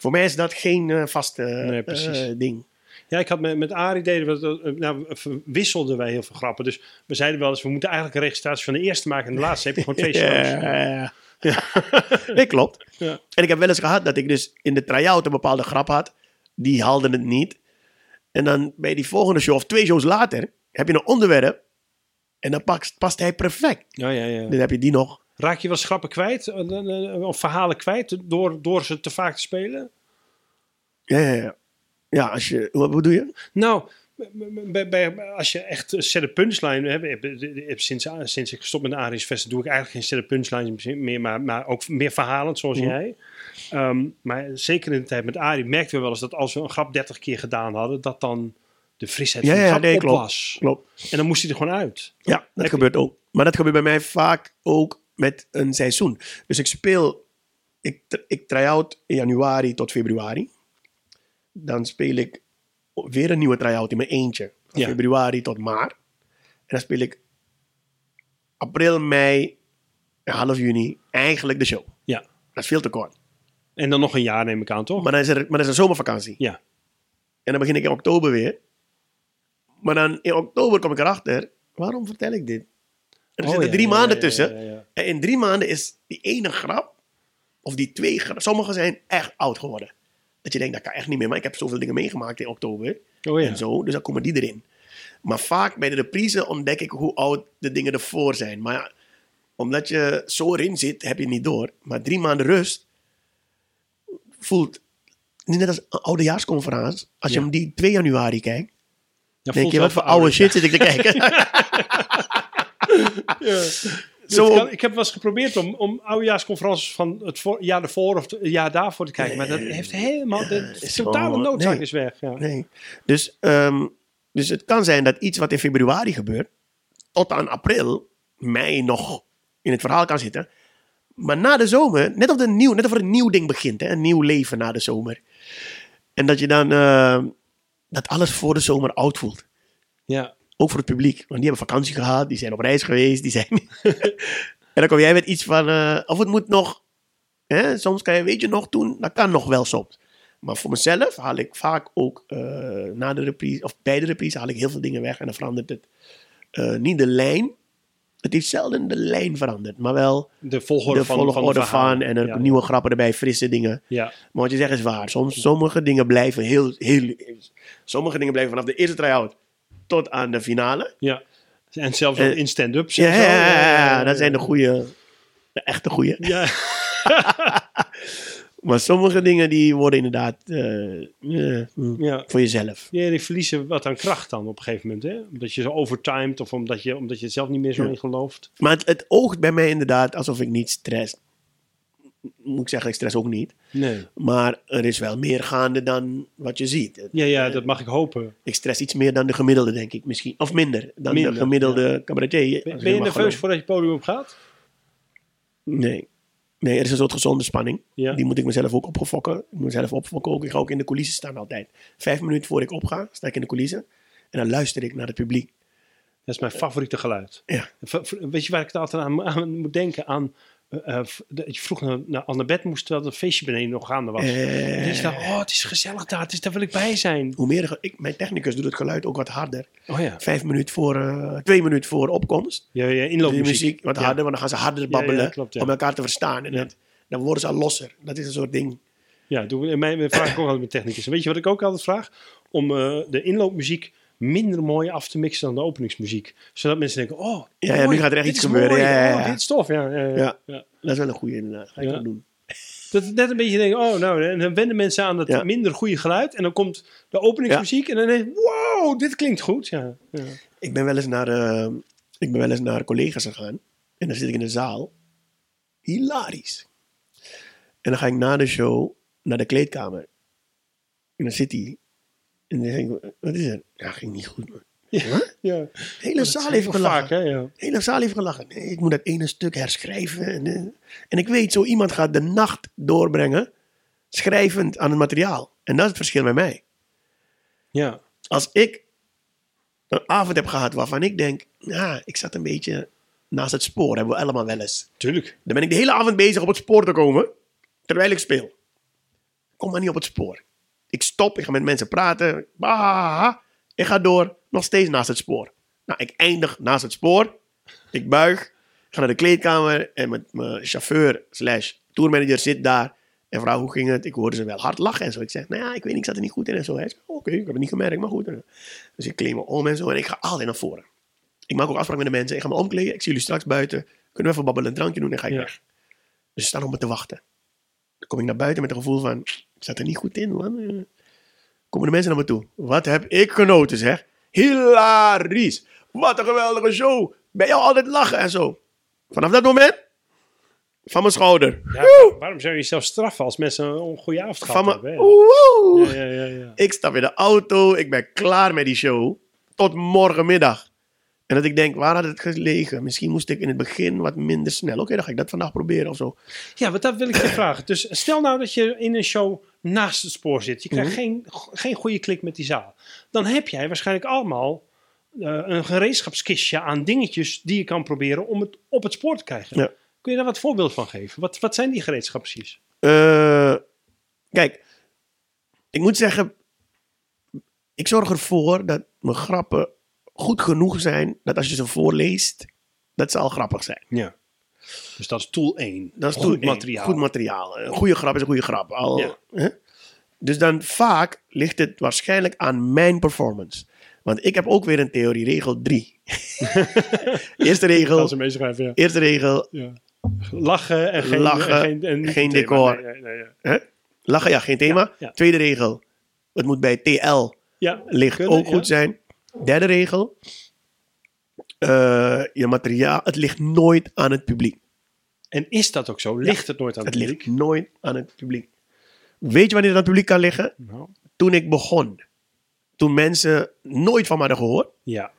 Voor mij is dat geen eh, vaste Nee, precies. eh, ding. Ja, ik had met, met Arie deden we, eh, nou, wisselden wij heel veel grappen. Dus we zeiden wel eens, we moeten eigenlijk een registratie van de eerste maken. En de laatste heb je gewoon twee shows. Ja, ja. nee, klopt. Ja. En ik heb wel eens gehad dat ik dus in de try-out een bepaalde grap had. Die haalde het niet. En dan bij die volgende show, of twee shows later, heb je een onderwerp. En dan past, past hij perfect. Ja, ja, ja. Dan heb je die nog. Raak je wel eens grappen kwijt? eh, eh, eh, Of verhalen kwijt door, door ze te vaak te spelen? Ja, ja, ja. Ja, als je, wat bedoel je? Nou, bij, bij, als je echt een set punchline hebt, heb, heb- heb- sinds, sinds ik gestopt met Aries Vesten doe ik eigenlijk geen set punchlines meer, maar, maar ook meer verhalend zoals Mhm. jij. Ehm, maar zeker in de tijd met Arie merkten we wel eens dat als we een grap 30 keer gedaan hadden, dat dan de frisheid Ja, van de ja, grap nee, op klopt. was. Klopt. En dan moest hij er gewoon uit. Ja, dat Heb je- gebeurt ook. Maar dat gebeurt bij mij vaak ook met een seizoen. Dus ik speel, ik, ik try-out in januari tot februari. Dan speel ik weer een nieuwe try-out in mijn eentje. Van Ja. februari tot maart. En dan speel ik april, mei, half juni eigenlijk de show. Ja. Dat is veel te kort. En dan nog een jaar neem ik aan, toch? Maar dan is er, maar dan is er zomervakantie. Ja. En dan begin ik in oktober weer. Maar dan in oktober kom ik erachter, waarom vertel ik dit? Er Oh, zitten ja, drie ja, maanden tussen. En in drie maanden is die ene grap, of die twee grappen, sommige zijn echt oud geworden. Dat je denkt, dat kan echt niet meer, maar ik heb zoveel dingen meegemaakt in oktober. Oh ja. En zo, dus dan komen die erin. Maar vaak bij de reprise ontdek ik hoe oud de dingen ervoor zijn. Maar ja, omdat je zo erin zit, heb je het niet door. Maar drie maanden rust voelt net als een oudejaarsconferentie. Als je hem die 2 januari kijkt, Ja, denk je, wat voor oude shit zit ik te kijken. Ja. Zo Dit op- kan- ik heb wel eens geprobeerd om, om oudejaarsconferenties van het voor, jaar ervoor of het jaar daarvoor te kijken. Maar dat heeft helemaal... De is totale noodzaak nee. is weg. Ja. Nee. Dus, ehm, dus het kan zijn dat iets wat in februari gebeurt, tot aan april, mei nog in het verhaal kan zitten. Maar na de zomer, net of, een nieuw, net of er een nieuw ding begint, hè, een nieuw leven na de zomer. En dat je dan, ehm, dat alles voor de zomer oud voelt. Ja. Ook voor het publiek. Want die hebben vakantie gehad, die zijn op reis geweest, die zijn... en dan kom jij met iets van, eh, of het moet nog, hè, soms kan je, weet je nog doen, dat kan nog wel soms. Maar voor mezelf haal ik vaak ook eh, na de reprise, of bij de reprise haal ik heel veel dingen weg en dan verandert het. eh, niet de lijn, het heeft zelden de lijn veranderd, maar wel De volgorde de van, volgorde van, van, en er ja. nieuwe grappen erbij, frisse dingen. Ja. Maar wat je zegt is waar. Soms, sommige dingen blijven heel, heel. Sommige dingen blijven vanaf de eerste try-out tot aan de finale. ja. En zelfs Eh, ook in stand-ups. Ja, ja, ja, ja, dat zijn de goede, de echte goede. Ja. Maar sommige dingen die worden inderdaad eh, eh, ja. voor jezelf. Ja, die verliezen wat aan kracht dan op een gegeven moment. Hè? Omdat je zo overtimed of omdat je, omdat je zelf niet meer zo Ja. in gelooft. Maar het, het oogt bij mij inderdaad alsof ik niet stress. Moet ik zeggen, ik stress ook niet. Nee. Maar er is wel meer gaande dan wat je ziet. Ja, ja, dat mag ik hopen. Ik stress iets meer dan de gemiddelde, denk ik misschien. Of minder dan Minder, de gemiddelde cabaretier. Ben, je het nerveus voordat je het podium op gaat? Nee. Nee, er is een soort gezonde spanning. Ja. Die moet ik mezelf ook opgefokken. Ik moet mezelf opfokken ook. Ik ga ook in de coulissen staan altijd. Vijf minuten voor ik opga, sta ik in de coulissen. En dan luister ik naar het publiek. Dat is mijn favoriete geluid. Ja. Weet je waar ik er altijd aan, aan moet denken? Aan, eh, eh, dat je vroeg naar, naar, bed moest terwijl het feestje beneden nog gaande was. Eh, en dat je dacht, oh, het is gezellig daar, het is, daar wil ik bij zijn. hoe meer, ik, mijn technicus doet het geluid ook wat harder. Oh ja, Vijf minuten voor, eh, twee minuten voor opkomst. ja, inloopmuziek. muziek wat Ja. harder, want dan gaan ze harder ja, babbelen. klopt. Om elkaar te verstaan. En dat, dan worden ze al losser. Dat is een soort ding. Ja, doe, mij, mij vraag ook altijd met technicus. Weet je wat ik ook altijd vraag? Om eh, de inloopmuziek minder mooi af te mixen dan de openingsmuziek. Zodat mensen denken, oh, Ja, ja, nu gaat er echt iets gebeuren. mooi, Ja, ja, oh, dit is tof. Ja, ja. Dat is wel een goede inderdaad. Ga ik wel doen. Dat net een beetje denken, oh nou, en dan wennen mensen aan dat minder goede geluid. En dan komt de openingsmuziek en dan denk je, wow, dit klinkt goed. Ja, ja. Ik ben wel eens naar, eh, ik ben wel eens naar collega's gegaan. En dan zit ik in de zaal. Hilarisch. En dan ga ik na de show naar de kleedkamer. En dan zit hij. En dan denk ik, wat is er? Ja, ging niet goed, man. ja. De hele zaal heeft gelachen. vaak, hè, ja. Hele zaal heeft gelachen. Nee, ik moet dat ene stuk herschrijven. En, eh, en ik weet, zo iemand gaat de nacht doorbrengen. Schrijvend aan het materiaal. En dat is het verschil met mij. ja. Als ik een avond heb gehad waarvan ik denk, ja, ik zat een beetje naast het spoor, hebben we allemaal wel eens. Tuurlijk. Dan ben ik de hele avond bezig op het spoor te komen, terwijl ik speel. Kom maar niet op het spoor. Ik stop, ik ga met mensen praten. Bah, ik ga door, nog steeds naast het spoor. Nou, ik eindig naast het spoor. Ik buig, ga naar de kleedkamer en met mijn chauffeur slash tourmanager zit daar. En vraag hoe ging het? Ik hoorde ze wel hard lachen en zo. Ik zeg, nou ja, ik weet niet, ik zat er niet goed in en zo. Hij zegt, oké, ik heb het niet gemerkt, maar goed. Dus ik kleed me om en zo en ik ga altijd naar voren. Ik maak ook afspraken met de mensen. Ik ga me omkleden. Ik zie jullie straks buiten. Kunnen we even babbelen, een drankje doen en ga ik Ja. weg. Dus ze staan op me te wachten. Dan kom ik naar buiten met een gevoel van, ik zat er niet goed in, man. Eh, Komen de mensen naar me toe. Wat heb ik genoten, zeg. Hilarisch. Wat een geweldige show. Bij jou altijd lachen en zo. Vanaf dat moment, van mijn schouder. Ja, waarom zou je jezelf straffen als mensen een goede avond gehad Van mijn, hebben? Ja, ja, ja, ja. Ik stap in de auto, ik ben klaar met die show. Tot morgenmiddag. En dat ik denk, waar had het gelegen? Misschien moest ik in het begin wat minder snel. Oké, dan ga ik dat vandaag proberen of zo. Ja, wat dat wil ik je vragen. Dus stel nou dat je in een show naast het spoor zit. Je krijgt Mhm. geen, geen goede klik met die zaal. Dan heb jij waarschijnlijk allemaal eh, een gereedschapskistje aan dingetjes die je kan proberen om het op het spoor te krijgen. Ja. Kun je daar wat voorbeeld van geven? Wat, wat zijn die gereedschapjes? Eh, kijk, ik moet zeggen, ik zorg ervoor dat mijn grappen goed genoeg zijn. Dat als je ze voorleest, dat ze al grappig zijn. Ja. Dus dat is tool 1. Dat is goed tool materiaal. Goed materiaal. Een goede grap is een goede grap. Al, Ja. hè? Dus dan vaak ligt het waarschijnlijk aan mijn performance. Want ik heb ook weer een theorie, regel 3. Eerste regel, ja. eerste regel, ja. Lachen en geen, Lachen, en geen, en geen decor. Nee, nee, nee, ja. hè? lachen, ja, geen thema. Ja. Tweede regel, het moet bij TL kunnen, ook goed zijn. Derde regel, eh, je materiaal, het ligt nooit aan het publiek. En is dat ook zo? Ligt het nooit aan het Het publiek? ligt nooit aan het publiek. Weet je wanneer het aan het publiek kan liggen? Nou, Toen ik begon. Toen mensen nooit van me hadden gehoord. ja,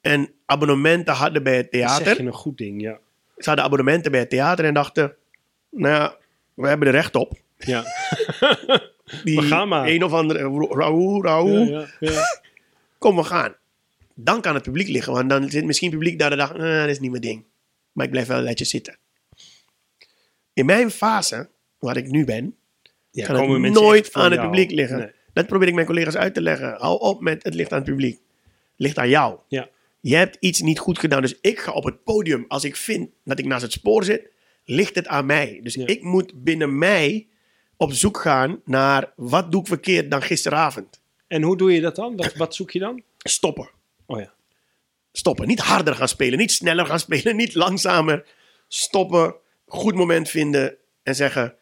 En abonnementen hadden bij het dat theater. je een goed ding, ja. Ze hadden abonnementen bij het theater en dachten... Nou ja, we hebben er recht op. Ja, Die We gaan maar. Een of andere... Raoul, Raoul. ja, ja, ja. Kom, we gaan. Dan kan het publiek liggen. Want dan zit misschien publiek daar de dag... "Nou, dat is niet mijn ding. Maar ik blijf wel netjes zitten. In mijn fase, waar ik nu ben... Ja, kan het nooit aan het jou. publiek liggen. Nee. Dat probeer ik mijn collega's uit te leggen. Hou op met het ligt aan het publiek. Het ligt aan jou. Ja, Je hebt iets niet goed gedaan. Dus ik ga op het podium. Als ik vind dat ik naast het spoor zit, ligt het aan mij. Dus Ja. ik moet binnen mij op zoek gaan naar wat doe ik verkeerd dan gisteravond. en hoe doe je dat dan? Wat, wat zoek je dan? Stoppen. Oh ja, Stoppen. Niet harder gaan spelen. Niet sneller gaan spelen. Niet langzamer. Stoppen. Goed moment vinden. En zeggen.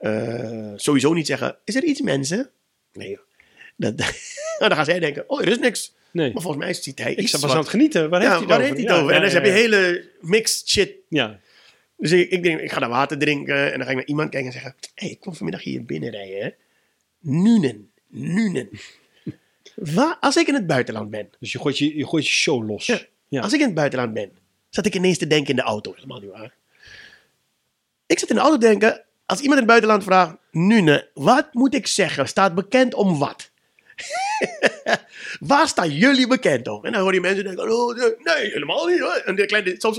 eh, sowieso niet zeggen. Is er iets mensen? Nee. Dat, dan gaan zij denken. Oh er is niks. nee. Maar volgens mij ziet hij Ik iets pas wat- aan het genieten. Waar heeft Ja, hij het waar over? heeft hij het Ja, over? En dan ja, heb je hele mixed shit Ja, Dus ik, ik denk, ik ga naar water drinken en dan ga ik naar iemand kijken en zeggen: Hé, hey, ik kom vanmiddag hier binnenrijden. Hè? Nunen, nunen. Als ik in het buitenland ben, dus je gooit je, je, gooit je show los. Ja. Ja. als ik in het buitenland ben, zat ik ineens te denken in de auto. Helemaal niet waar. Ik zat in de auto te denken: als iemand in het buitenland vraagt: Nune, wat moet ik zeggen? Staat bekend om wat? Waar staan jullie bekend om? En dan hoor je mensen denken: oh, nee, helemaal niet. Hoor. En de kleine, soms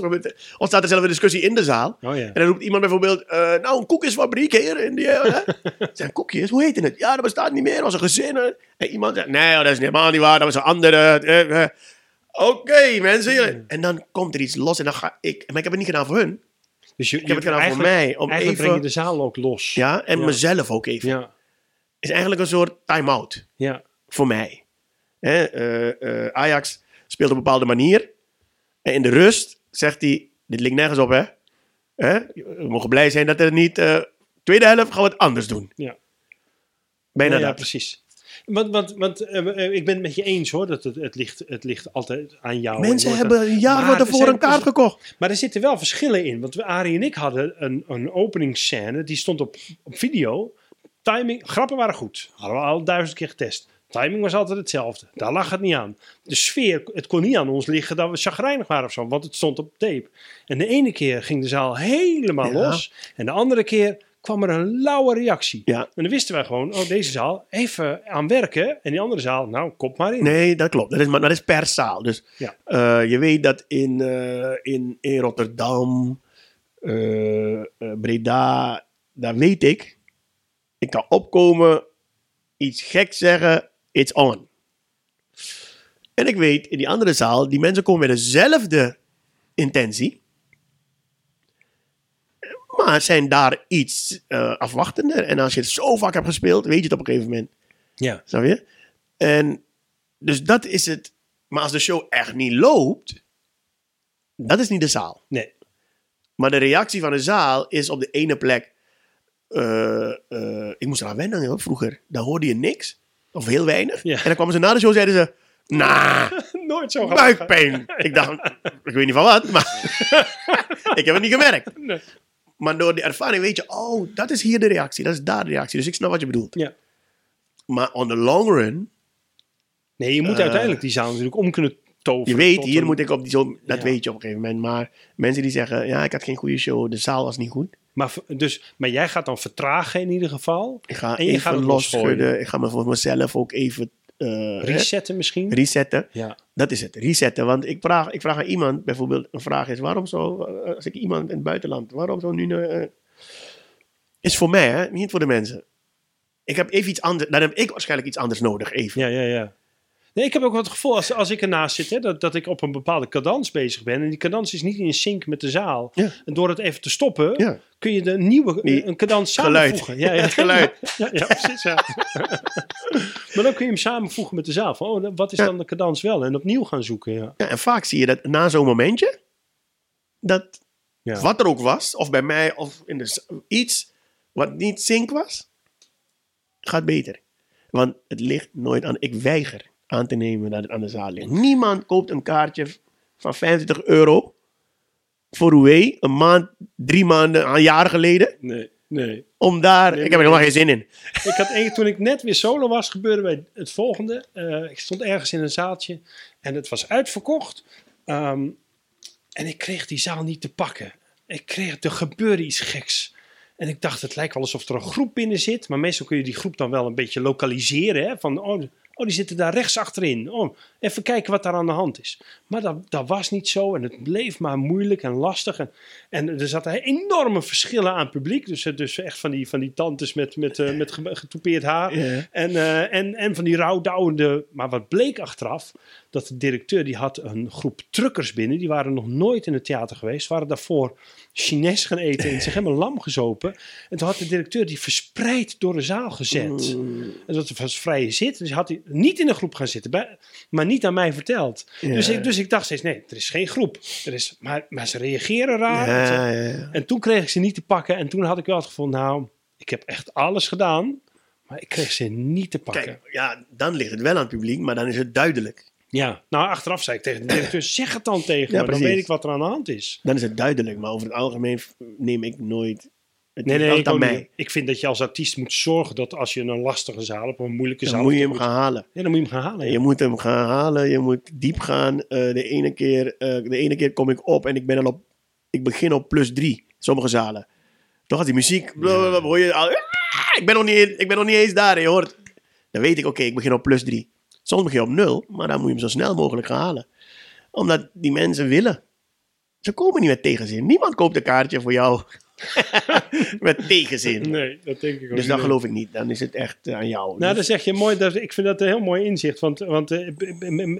ontstaat er zelf een discussie in de zaal. Oh ja. En dan roept iemand bijvoorbeeld, eh, nou, een koekjesfabriek hier. In die, eh, hè? zijn koekjes, hoe heet het? Ja, dat bestaat niet meer, dat was een gezin. hè. En iemand zegt, nee, dat is helemaal niet waar, dat was een andere. eh. Oké, mensen. En dan komt er iets los en dan ga ik, maar ik heb het niet gedaan voor hun. Dus je, Ik heb het gedaan voor mij, om eigenlijk even, breng je de zaal ook los. ja, en Ja. mezelf ook even. ja, is eigenlijk een soort time-out ja. Voor mij. Hè, eh, eh, Ajax speelt op een bepaalde manier. En in de rust zegt hij, dit ligt nergens op, hè. hè? We mogen blij zijn dat er niet... eh, tweede helft gaan we het anders doen. Ja. Bijna Ja, ja, dat. precies. Want, want, want ik ben het met je eens hoor, dat het, het, ligt, het ligt altijd aan jou. Mensen En hebben een jaar er tevoren zijn een kaart dus- gekocht. Maar er zitten wel verschillen in. Want Arie en ik hadden een, een openingsscène, die stond op, op video. Timing, grappen waren goed. Hadden we al duizend keer getest. Timing was altijd hetzelfde. Daar lag het niet aan. De sfeer, het kon niet aan ons liggen dat we chagrijnig waren of zo, want het stond op tape. En de ene keer ging de zaal helemaal Ja. los. En de andere keer kwam er een lauwe reactie. Ja. En dan wisten wij gewoon, oh deze zaal, even aan werken. En die andere zaal, nou, kop maar in. Nee, dat klopt. Dat is, maar dat is per zaal. Dus Ja. eh, je weet dat in, eh, in, in Rotterdam, eh, Breda, daar weet ik. Ik kan opkomen, iets gek zeggen, it's on. En ik weet, in die andere zaal, die mensen komen met dezelfde intentie. Maar zijn daar iets eh, afwachtender. En als je het zo vaak hebt gespeeld, weet je het op een gegeven moment. Ja. Snap je? En dus dat is het. Maar als de show echt niet loopt, dat is niet de zaal. Nee. Maar de reactie van de zaal is op de ene plek. eh, eh, ik moest eraan wennen hoor, vroeger. Dan hoorde je niks. Of heel weinig. Ja. En dan kwamen ze na de show zeiden ze. Nah, Nooit zo buikpijn. Ik dacht, ik weet niet van wat, maar ik heb het niet gemerkt. Nee. Maar door die ervaring weet je, oh, dat is hier de reactie, dat is daar de reactie. Dus ik snap wat je bedoelt. Ja. Maar on the long run, Nee, je moet Eh, uiteindelijk die zaal natuurlijk om kunnen toveren. je weet, hier een- moet ik op die zo, dat Ja. weet je op een gegeven moment. Maar mensen die zeggen, ja, ik had geen goede show, de zaal was niet goed. Maar, dus, maar jij gaat dan vertragen in ieder geval. Ik ga En je gaat even losschudden. Ik ga me voor mezelf ook even eh, hè, Resetten misschien. resetten. Ja. Dat is het, resetten. Want ik vraag, ik vraag aan iemand, bijvoorbeeld, een vraag is, waarom zo, eh, als ik iemand in het buitenland, waarom zo nu, eh, is voor mij, hè, niet voor de mensen. Ik heb even iets anders, dan heb ik waarschijnlijk iets anders nodig, even. ja, ja, ja. Nee, ik heb ook het gevoel als, als ik ernaast zit, hè, dat, dat ik op een bepaalde cadans bezig ben. En die cadans is niet in sync met de zaal. Ja. En door het even te stoppen, Ja. kun je de nieuwe een cadans samenvoegen. Ja, ja. Het geluid. Ja, ja, precies. Ja. maar dan kun je hem samenvoegen met de zaal. Van, oh, wat is dan de cadans wel? En opnieuw gaan zoeken. Ja. Ja, en vaak zie je dat na zo'n momentje, dat wat er ook was, of bij mij, of in de, iets wat niet sync was, gaat beter. Want het ligt nooit aan, ik weiger aan te nemen dat het aan de zaal ligt. Niemand koopt een kaartje van 25 euro voor Roué, een maand, drie maanden, een jaar geleden, Nee, nee. om daar, Nee, ik heb er helemaal geen zin in. Ik had één, toen ik net weer solo was, gebeurde bij het volgende. Eh, ik stond ergens in een zaaltje en het was uitverkocht. Ehm, en ik kreeg die zaal niet te pakken. Ik kreeg, er gebeurde iets geks. En ik dacht, het lijkt wel alsof er een groep binnen zit. Maar meestal kun je die groep dan wel een beetje lokaliseren. Hè? Van, oh, oh, die zitten daar rechts achterin. Oh, even kijken wat daar aan de hand is. Maar dat, dat was niet zo. En het bleef maar moeilijk en lastig. En, en er zaten enorme verschillen aan publiek. Dus, dus echt van die, van die tantes met, met, eh, met ge- getoupeerd haar. En, eh, en, en van die rouwdouwende. Maar wat bleek achteraf, dat de directeur die had een groep truckers binnen. Die waren nog nooit in het theater geweest. Waren daarvoor Chinees gaan eten en zich helemaal lam gezopen. En toen had de directeur die verspreid door de zaal gezet. En dat was vrije zit. Dus had hij niet in een groep gaan zitten. Bij, maar niet aan mij verteld. Ja. Dus, ik, dus ik dacht steeds, nee, er is geen groep. Er is, maar, maar ze reageren raar. Ja, ja, ja. En toen kreeg ik ze niet te pakken. En toen had ik wel het gevoel, nou, ik heb echt alles gedaan. Maar ik kreeg ze niet te pakken. Kijk, ja, dan ligt het wel aan het publiek, maar dan is het duidelijk. Ja, nou achteraf zei ik tegen de directeur, zeg het dan tegen Ja, me. Dan weet ik wat er aan de hand is. Dan is het duidelijk, maar over het algemeen neem ik nooit. Het Nee, ik, aan mij. ik vind dat je als artiest moet zorgen dat als je een lastige zaal hebt, of een moeilijke Dan zaal moet je hem dan gaan halen. Ja, dan moet je hem gaan halen. Je moet hem gaan halen, je moet diep gaan. Eh, de, ene keer, eh, de ene keer kom ik op en ik ben al op. Ik begin op plus drie, sommige zalen. Toch als die muziek. blablabla, hoor je al. "Ah, ik, ben nog niet, ik ben nog niet eens daar, je hoort. Dan weet ik, oké, ik begin op plus drie. Soms begin je op nul, maar dan moet je hem zo snel mogelijk gaan halen. Omdat die mensen willen. Ze komen niet met tegenzin. Niemand koopt een kaartje voor jou met tegenzin. Nee, dat denk ik ook Dus dat geloof ik niet. Dan is het echt eh, aan jou. Nou, Dus- dat zeg je mooi. Dat, ik vind dat een heel mooi inzicht. Want, want eh,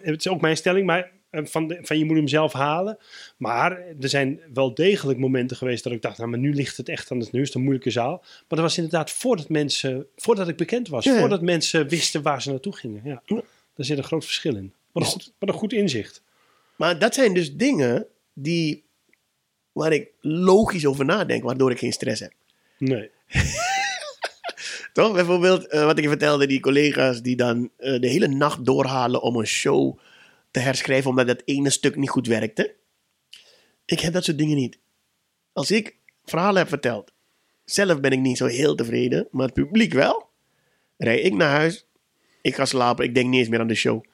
het is ook mijn stelling, maar eh, van, de, van je moet hem zelf halen. Maar er zijn wel degelijk momenten geweest dat ik dacht, nou, maar nu ligt het echt aan het het een moeilijke zaal. Maar dat was inderdaad voordat mensen, voordat ik bekend was, ja. voordat mensen wisten waar ze naartoe gingen. Ja. Daar zit een groot verschil in. Wat een goed, een goed inzicht. Maar dat zijn dus dingen die, waar ik logisch over nadenk, waardoor ik geen stress heb. Nee. Toch? Bijvoorbeeld, eh, wat ik je vertelde, die collega's die dan eh, de hele nacht doorhalen om een show te herschrijven omdat dat ene stuk niet goed werkte. Ik heb dat soort dingen niet. Als ik verhalen heb verteld, zelf ben ik niet zo heel tevreden, maar het publiek wel. Rij ik naar huis, ik ga slapen, ik denk niet eens meer aan de show.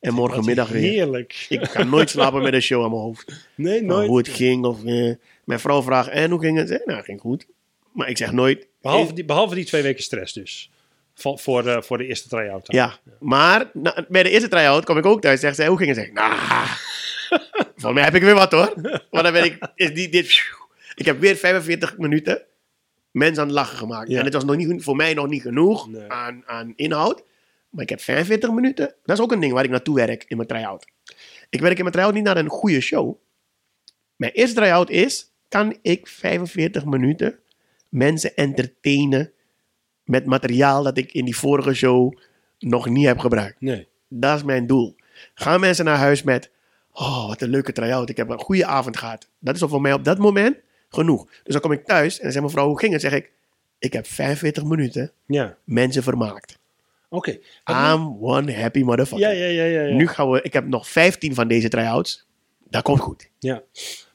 En morgenmiddag weer. Heerlijk. Ik ga nooit slapen met een show aan mijn hoofd. Nee, nooit. hoe het ging. Of, eh, mijn vrouw vraagt, en hoe ging het? Eh, Nou, ging goed. Maar ik zeg nooit... Behalve die, behalve die twee weken stress dus. Voor, voor, de, voor de eerste try-out. Ja, maar na- bij de eerste try-out kom ik ook thuis. Zegt zij, hoe ging het? Zeg nou, volgens mij heb ik weer wat hoor. Maar dan ben ik, is die, dit, ik heb weer 45 minuten mensen aan het lachen gemaakt. Ja. En het was nog niet, voor mij nog niet genoeg Nee. aan, aan inhoud. Maar ik heb 45 minuten. Dat is ook een ding waar ik naartoe werk in mijn try-out. Ik werk in mijn try-out niet naar een goede show. Mijn eerste try-out is, kan ik 45 minuten mensen entertainen met materiaal dat ik in die vorige show nog niet heb gebruikt. Nee. Dat is mijn doel. Gaan mensen naar huis met, oh, wat een leuke try-out. Ik heb een goede avond gehad. Dat is voor mij op dat moment genoeg. Dus dan kom ik thuis en dan zegt mevrouw, hoe ging het? Zeg ik, ik heb 45 minuten Ja. mensen vermaakt. Oké. I'm one happy motherfucker. Ja, ja, ja, ja. ja. Nu gaan we, ik heb nog 15 van deze try-outs. Dat komt goed. Ja.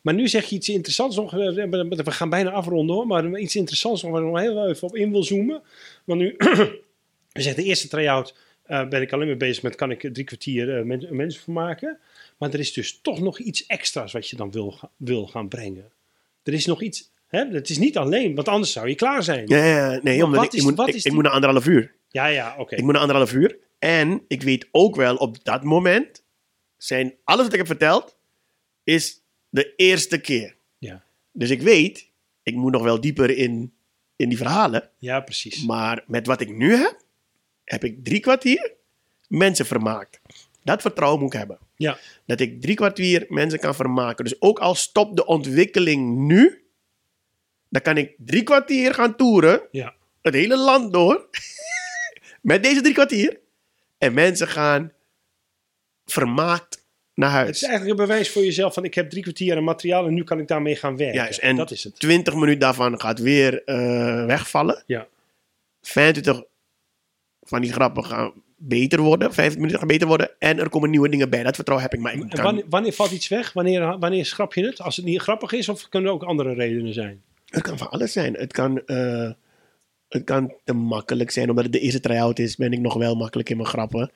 Maar nu zeg je iets interessants nog. eh, We we gaan bijna afronden hoor. Maar iets interessants nog waar ik nog heel even op in wil zoomen. Want nu, je zegt de eerste try-out eh, ben ik alleen maar bezig met kan ik drie kwartier eh, men- mensen vermaken. Maar er is dus toch nog iets extra's wat je dan wil, wil gaan brengen. Er is nog iets. Hè? Het is niet alleen, want anders zou je klaar zijn. Ja, ja, ja. nee, Maar omdat wat ik, ik is- moet, wat ik, is ik moet naar anderhalf uur. Ja, ja, oké. Ik moet naar anderhalf uur. En ik weet ook wel, op dat moment zijn alles wat ik heb verteld, is de eerste keer. Ja. Dus ik weet, ik moet nog wel dieper in, in die verhalen. ja, precies. Maar met wat ik nu heb, heb ik drie kwartier mensen vermaakt. Dat vertrouwen moet ik hebben. Ja. Dat ik drie kwartier mensen kan vermaken. Dus ook al stopt de ontwikkeling nu, dan kan ik drie kwartier gaan toeren, Ja. het hele land door, met deze drie kwartier. En mensen gaan vermaakt naar Het is huis. eigenlijk een bewijs voor jezelf van ik heb drie kwartier aan materiaal en nu kan ik daarmee gaan werken. Juist, en dat is het. 20 minuten daarvan gaat weer eh, wegvallen. Ja. 25 van die grappen gaan beter worden. 25 minuten gaan beter worden. En er komen nieuwe dingen bij. Dat vertrouwen heb ik. Maar ik En kan, wanneer, wanneer valt iets weg? Wanneer, wanneer schrap je het? Als het niet grappig is of kunnen er ook andere redenen zijn? Het kan van alles zijn. Het kan, eh, het kan te makkelijk zijn. Omdat het de eerste try-out is, ben ik nog wel makkelijk in mijn grappen.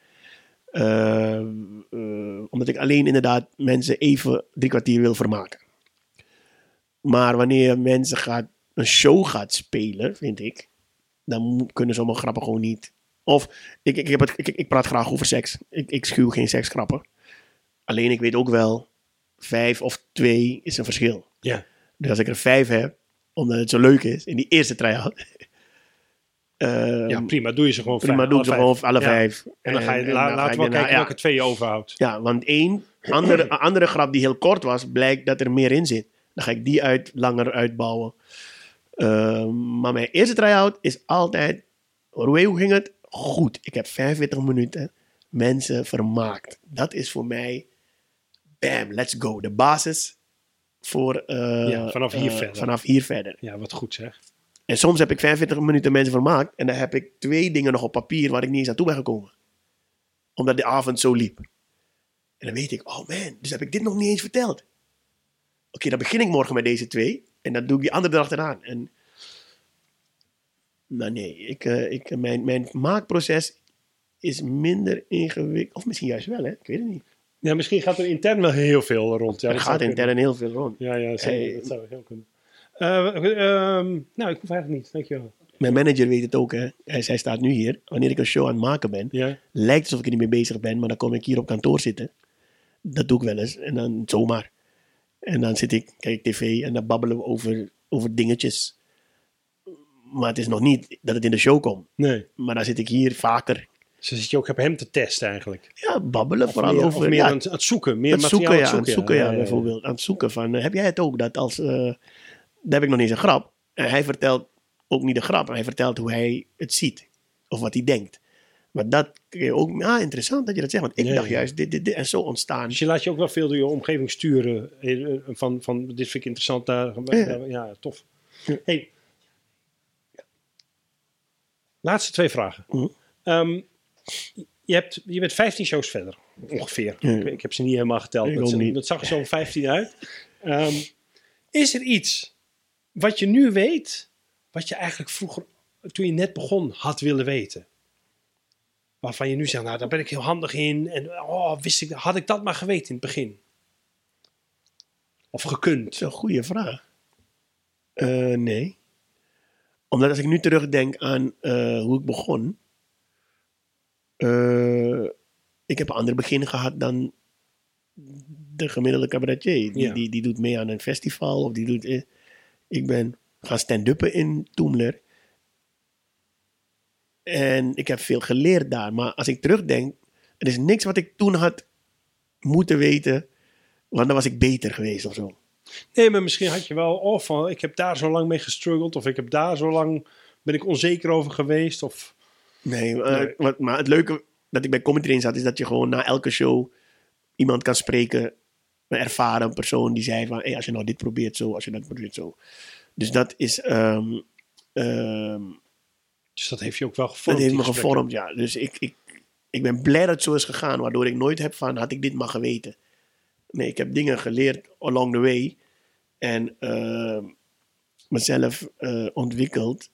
Eh, eh, omdat ik alleen inderdaad mensen even drie kwartier wil vermaken. Maar wanneer mensen gaat, een show gaat spelen, vind ik, dan kunnen sommige grappen gewoon niet. Of ik, ik, heb het, ik, ik praat graag over seks. Ik, ik schuw geen seksgrappen. Alleen ik weet ook wel, vijf of twee is een verschil. Ja. Dus als ik er vijf heb, omdat het zo leuk is, in die eerste try-out. Ehm, ja, prima. Doe je ze gewoon prima, vijf, doe ze alle gewoon vijf. alle Ja. vijf. En dan ga je en la- laten we wel kijken welke twee je overhoudt. Ja, want één andere, andere grap die heel kort was, blijkt dat er meer in zit. Dan ga ik die uit, langer uitbouwen. Ehm, maar mijn eerste try-out is altijd, hoe hoe ging het? Goed, ik heb 45 minuten mensen vermaakt. Dat is voor mij, bam, let's go. De basis voor eh, Ja, vanaf hier eh, verder. Vanaf hier verder. Ja, wat goed zeg. En soms heb ik 45 minuten mensen vermaakt. En dan heb ik twee dingen nog op papier waar ik niet eens aan toe ben gekomen. Omdat de avond zo liep. En dan weet ik, oh man, dus heb ik dit nog niet eens verteld. Oké, dan begin ik morgen met deze twee. En dan doe ik die andere dag eraan. En nou nee, ik, eh, ik, mijn, mijn maakproces is minder ingewikkeld. Of misschien juist wel, hè? Ik weet het niet. Ja, misschien gaat er intern wel heel veel rond. Ja, er dat gaat zou intern heel veel rond. Ja, ja zeker. Hey. Dat zou heel kunnen. Eh, ehm, nou, ik hoef eigenlijk niet. Dankjewel. Mijn manager weet het ook, hè. Hij, hij staat nu hier. Wanneer ik een show aan het maken ben, Ja. lijkt alsof ik er niet mee bezig ben, maar dan kom ik hier op kantoor zitten. Dat doe ik wel eens. En dan zomaar. En dan zit ik, kijk ik tv en dan babbelen we over, over dingetjes. Maar het is nog niet dat het in de show komt. Nee. Maar dan zit ik hier vaker. Dus dan zit je ook op hem te testen eigenlijk. Ja, babbelen Of vooral meer, over... of meer ja, aan, het, aan het zoeken. Meer het materiaal zoeken, ja, aan aan het zoeken. ja, bijvoorbeeld. Aan het zoeken van, eh, heb jij het ook? Dat als, eh daar heb ik nog niet eens een grap. En hij vertelt ook niet de grap, maar hij vertelt hoe hij het ziet. Of wat hij denkt. Maar dat kun je ook, ah, interessant dat je dat zegt. Want ik dacht juist, dit, dit, dit, en zo ontstaan. Dus je laat je ook wel veel door je omgeving sturen. eh, eh, Van, van dit vind ik interessant. Daar, Ja. ja. tof. Ja. Hey. Laatste twee vragen. Mhm. Ehm, je, hebt, je bent 15 shows verder, ongeveer. Ik, ik heb ze niet helemaal geteld. Ze- dat zag er zo'n 15 uit. Ehm, is er iets wat je nu weet, wat je eigenlijk vroeger, toen je net begon, had willen weten? Waarvan je nu zegt, nou, daar ben ik heel handig in. En oh, wist ik, had ik dat maar geweten in het begin? Of gekund? Dat is een goede vraag. Eh, nee. Omdat als ik nu terugdenk aan eh, hoe ik begon. eh, ik heb een ander begin gehad dan de gemiddelde cabaretier. Die, Ja. die, die doet mee aan een festival. Of die doet, ik ben gaan stand-uppen in Toemler. En ik heb veel geleerd daar. Maar als ik terugdenk, er is niks wat ik toen had moeten weten. Want dan was ik beter geweest of zo. Nee, maar misschien had je wel, of van, ik heb daar zo lang mee gestruggeld. Of ik heb daar zo lang, ben ik onzeker over geweest. Of, Nee, maar, Nee. Wat, maar het leuke dat ik bij Comedy Train zat, is dat je gewoon na elke show iemand kan spreken, een ervaren persoon die zei van, hey, als je nou dit probeert zo, als je dat probeert zo. Dus dat is, ehm, ehm, dus dat heeft je ook wel dat gevormd. heeft die me gesprekken. gevormd, ja. Dus ik, ik, ik ben blij dat het zo is gegaan, waardoor ik nooit heb van, had ik dit maar geweten. Nee, ik heb dingen geleerd along the way en ehm, mezelf eh, ontwikkeld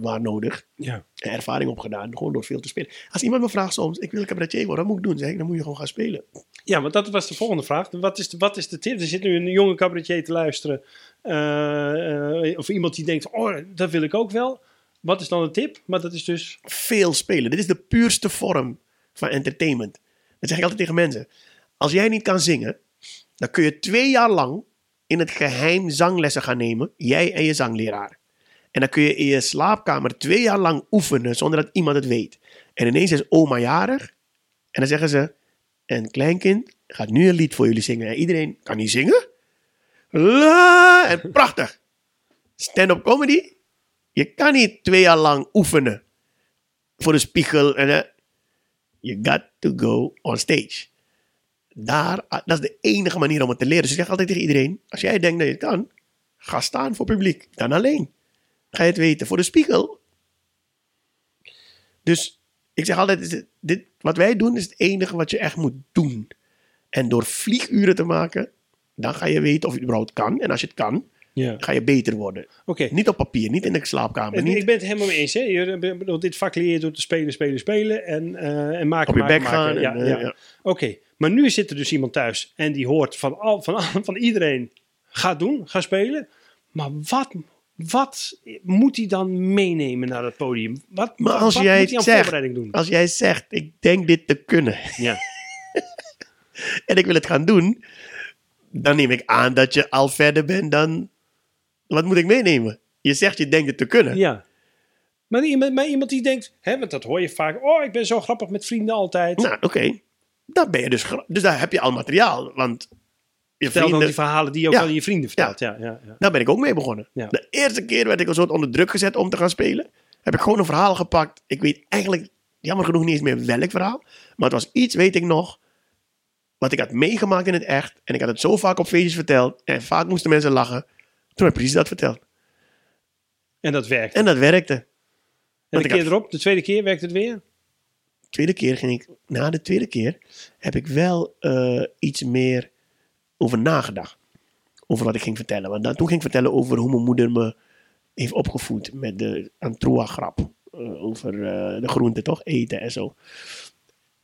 waar nodig Ja. ervaring opgedaan, gewoon door veel te spelen. Als iemand me vraagt soms, ik wil cabaretier worden, wat moet ik doen? Zeg ik, dan moet je gewoon gaan spelen. ja, want dat was de volgende vraag. Wat is de, wat is de tip? Er zit nu een jonge cabaretier te luisteren. eh, of iemand die denkt, oh, dat wil ik ook wel. Wat is dan de tip? Maar dat is dus... Veel spelen. Dit is de puurste vorm van entertainment. Dat zeg ik altijd tegen mensen. Als jij niet kan zingen, dan kun je twee jaar lang in het geheim zanglessen gaan nemen, jij en je zangleraar. En dan kun je in je slaapkamer twee jaar lang oefenen zonder dat iemand het weet. En ineens is oma jarig en dan zeggen ze, en kleinkind gaat nu een lied voor jullie zingen. En iedereen kan niet zingen. La, en prachtig. Stand-up comedy. Je kan niet twee jaar lang oefenen voor de spiegel. En, eh, you got to go on stage. Daar, ah, dat is de enige manier om het te leren. Dus ik zeg altijd tegen iedereen, als jij denkt dat je het kan, ga staan voor publiek. Dan alleen. Ga je het weten. Voor de spiegel. Dus ik zeg altijd, het- dit, wat wij doen is het enige wat je echt moet doen. En door vlieguren te maken, dan ga je weten of je het überhaupt kan. En als je het kan, Ja. ga je beter worden. Oké. Niet op papier, niet in de slaapkamer. Ik, Niet, ik ben het helemaal mee eens. Hè? Je, dit vak leer je door te spelen, spelen, spelen en, eh, en maken, op je bek gaan. Ja, eh, ja. Oké, maar nu zit er dus iemand thuis en die hoort van, al, van, van iedereen, ga doen, ga spelen. Maar wat, wat moet hij dan meenemen naar het podium? Wat, Maar als wat jij moet hij aan zegt- voorbereiding doen? Als jij zegt, ik denk dit te kunnen Ja. en ik wil het gaan doen, dan neem ik aan dat je al verder bent dan... Wat moet ik meenemen? Je zegt, je denkt het te kunnen. ja. Maar iemand, maar iemand die denkt, hè, want dat hoor je vaak, oh, ik ben zo grappig met vrienden altijd. Nou, oké. Dan ben je dus... Dus daar heb je al materiaal. Want je Vertel dan vrienden... die verhalen die je ook aan je vrienden vertelt. Ja. Ja, ja, Daar ben ik ook mee begonnen. De eerste keer werd ik een soort onder druk gezet om te gaan spelen. Heb ik gewoon een verhaal gepakt. Ik weet eigenlijk jammer genoeg niet eens meer welk verhaal. Maar het was iets, weet ik nog, wat ik had meegemaakt in het echt. En ik had het zo vaak op feestjes verteld. En vaak moesten mensen lachen. Toen heb ik precies dat verteld. En dat werkt. En dat werkte. En Want de keer had- erop, de tweede keer, werkt het weer? De tweede keer ging ik, na de tweede keer, heb ik wel eh, iets meer over nagedacht. Over wat ik ging vertellen. Want dan, toen ging ik vertellen over hoe mijn moeder me heeft opgevoed met de Antroa-grap. Eh, over eh, de groenten toch, eten en zo.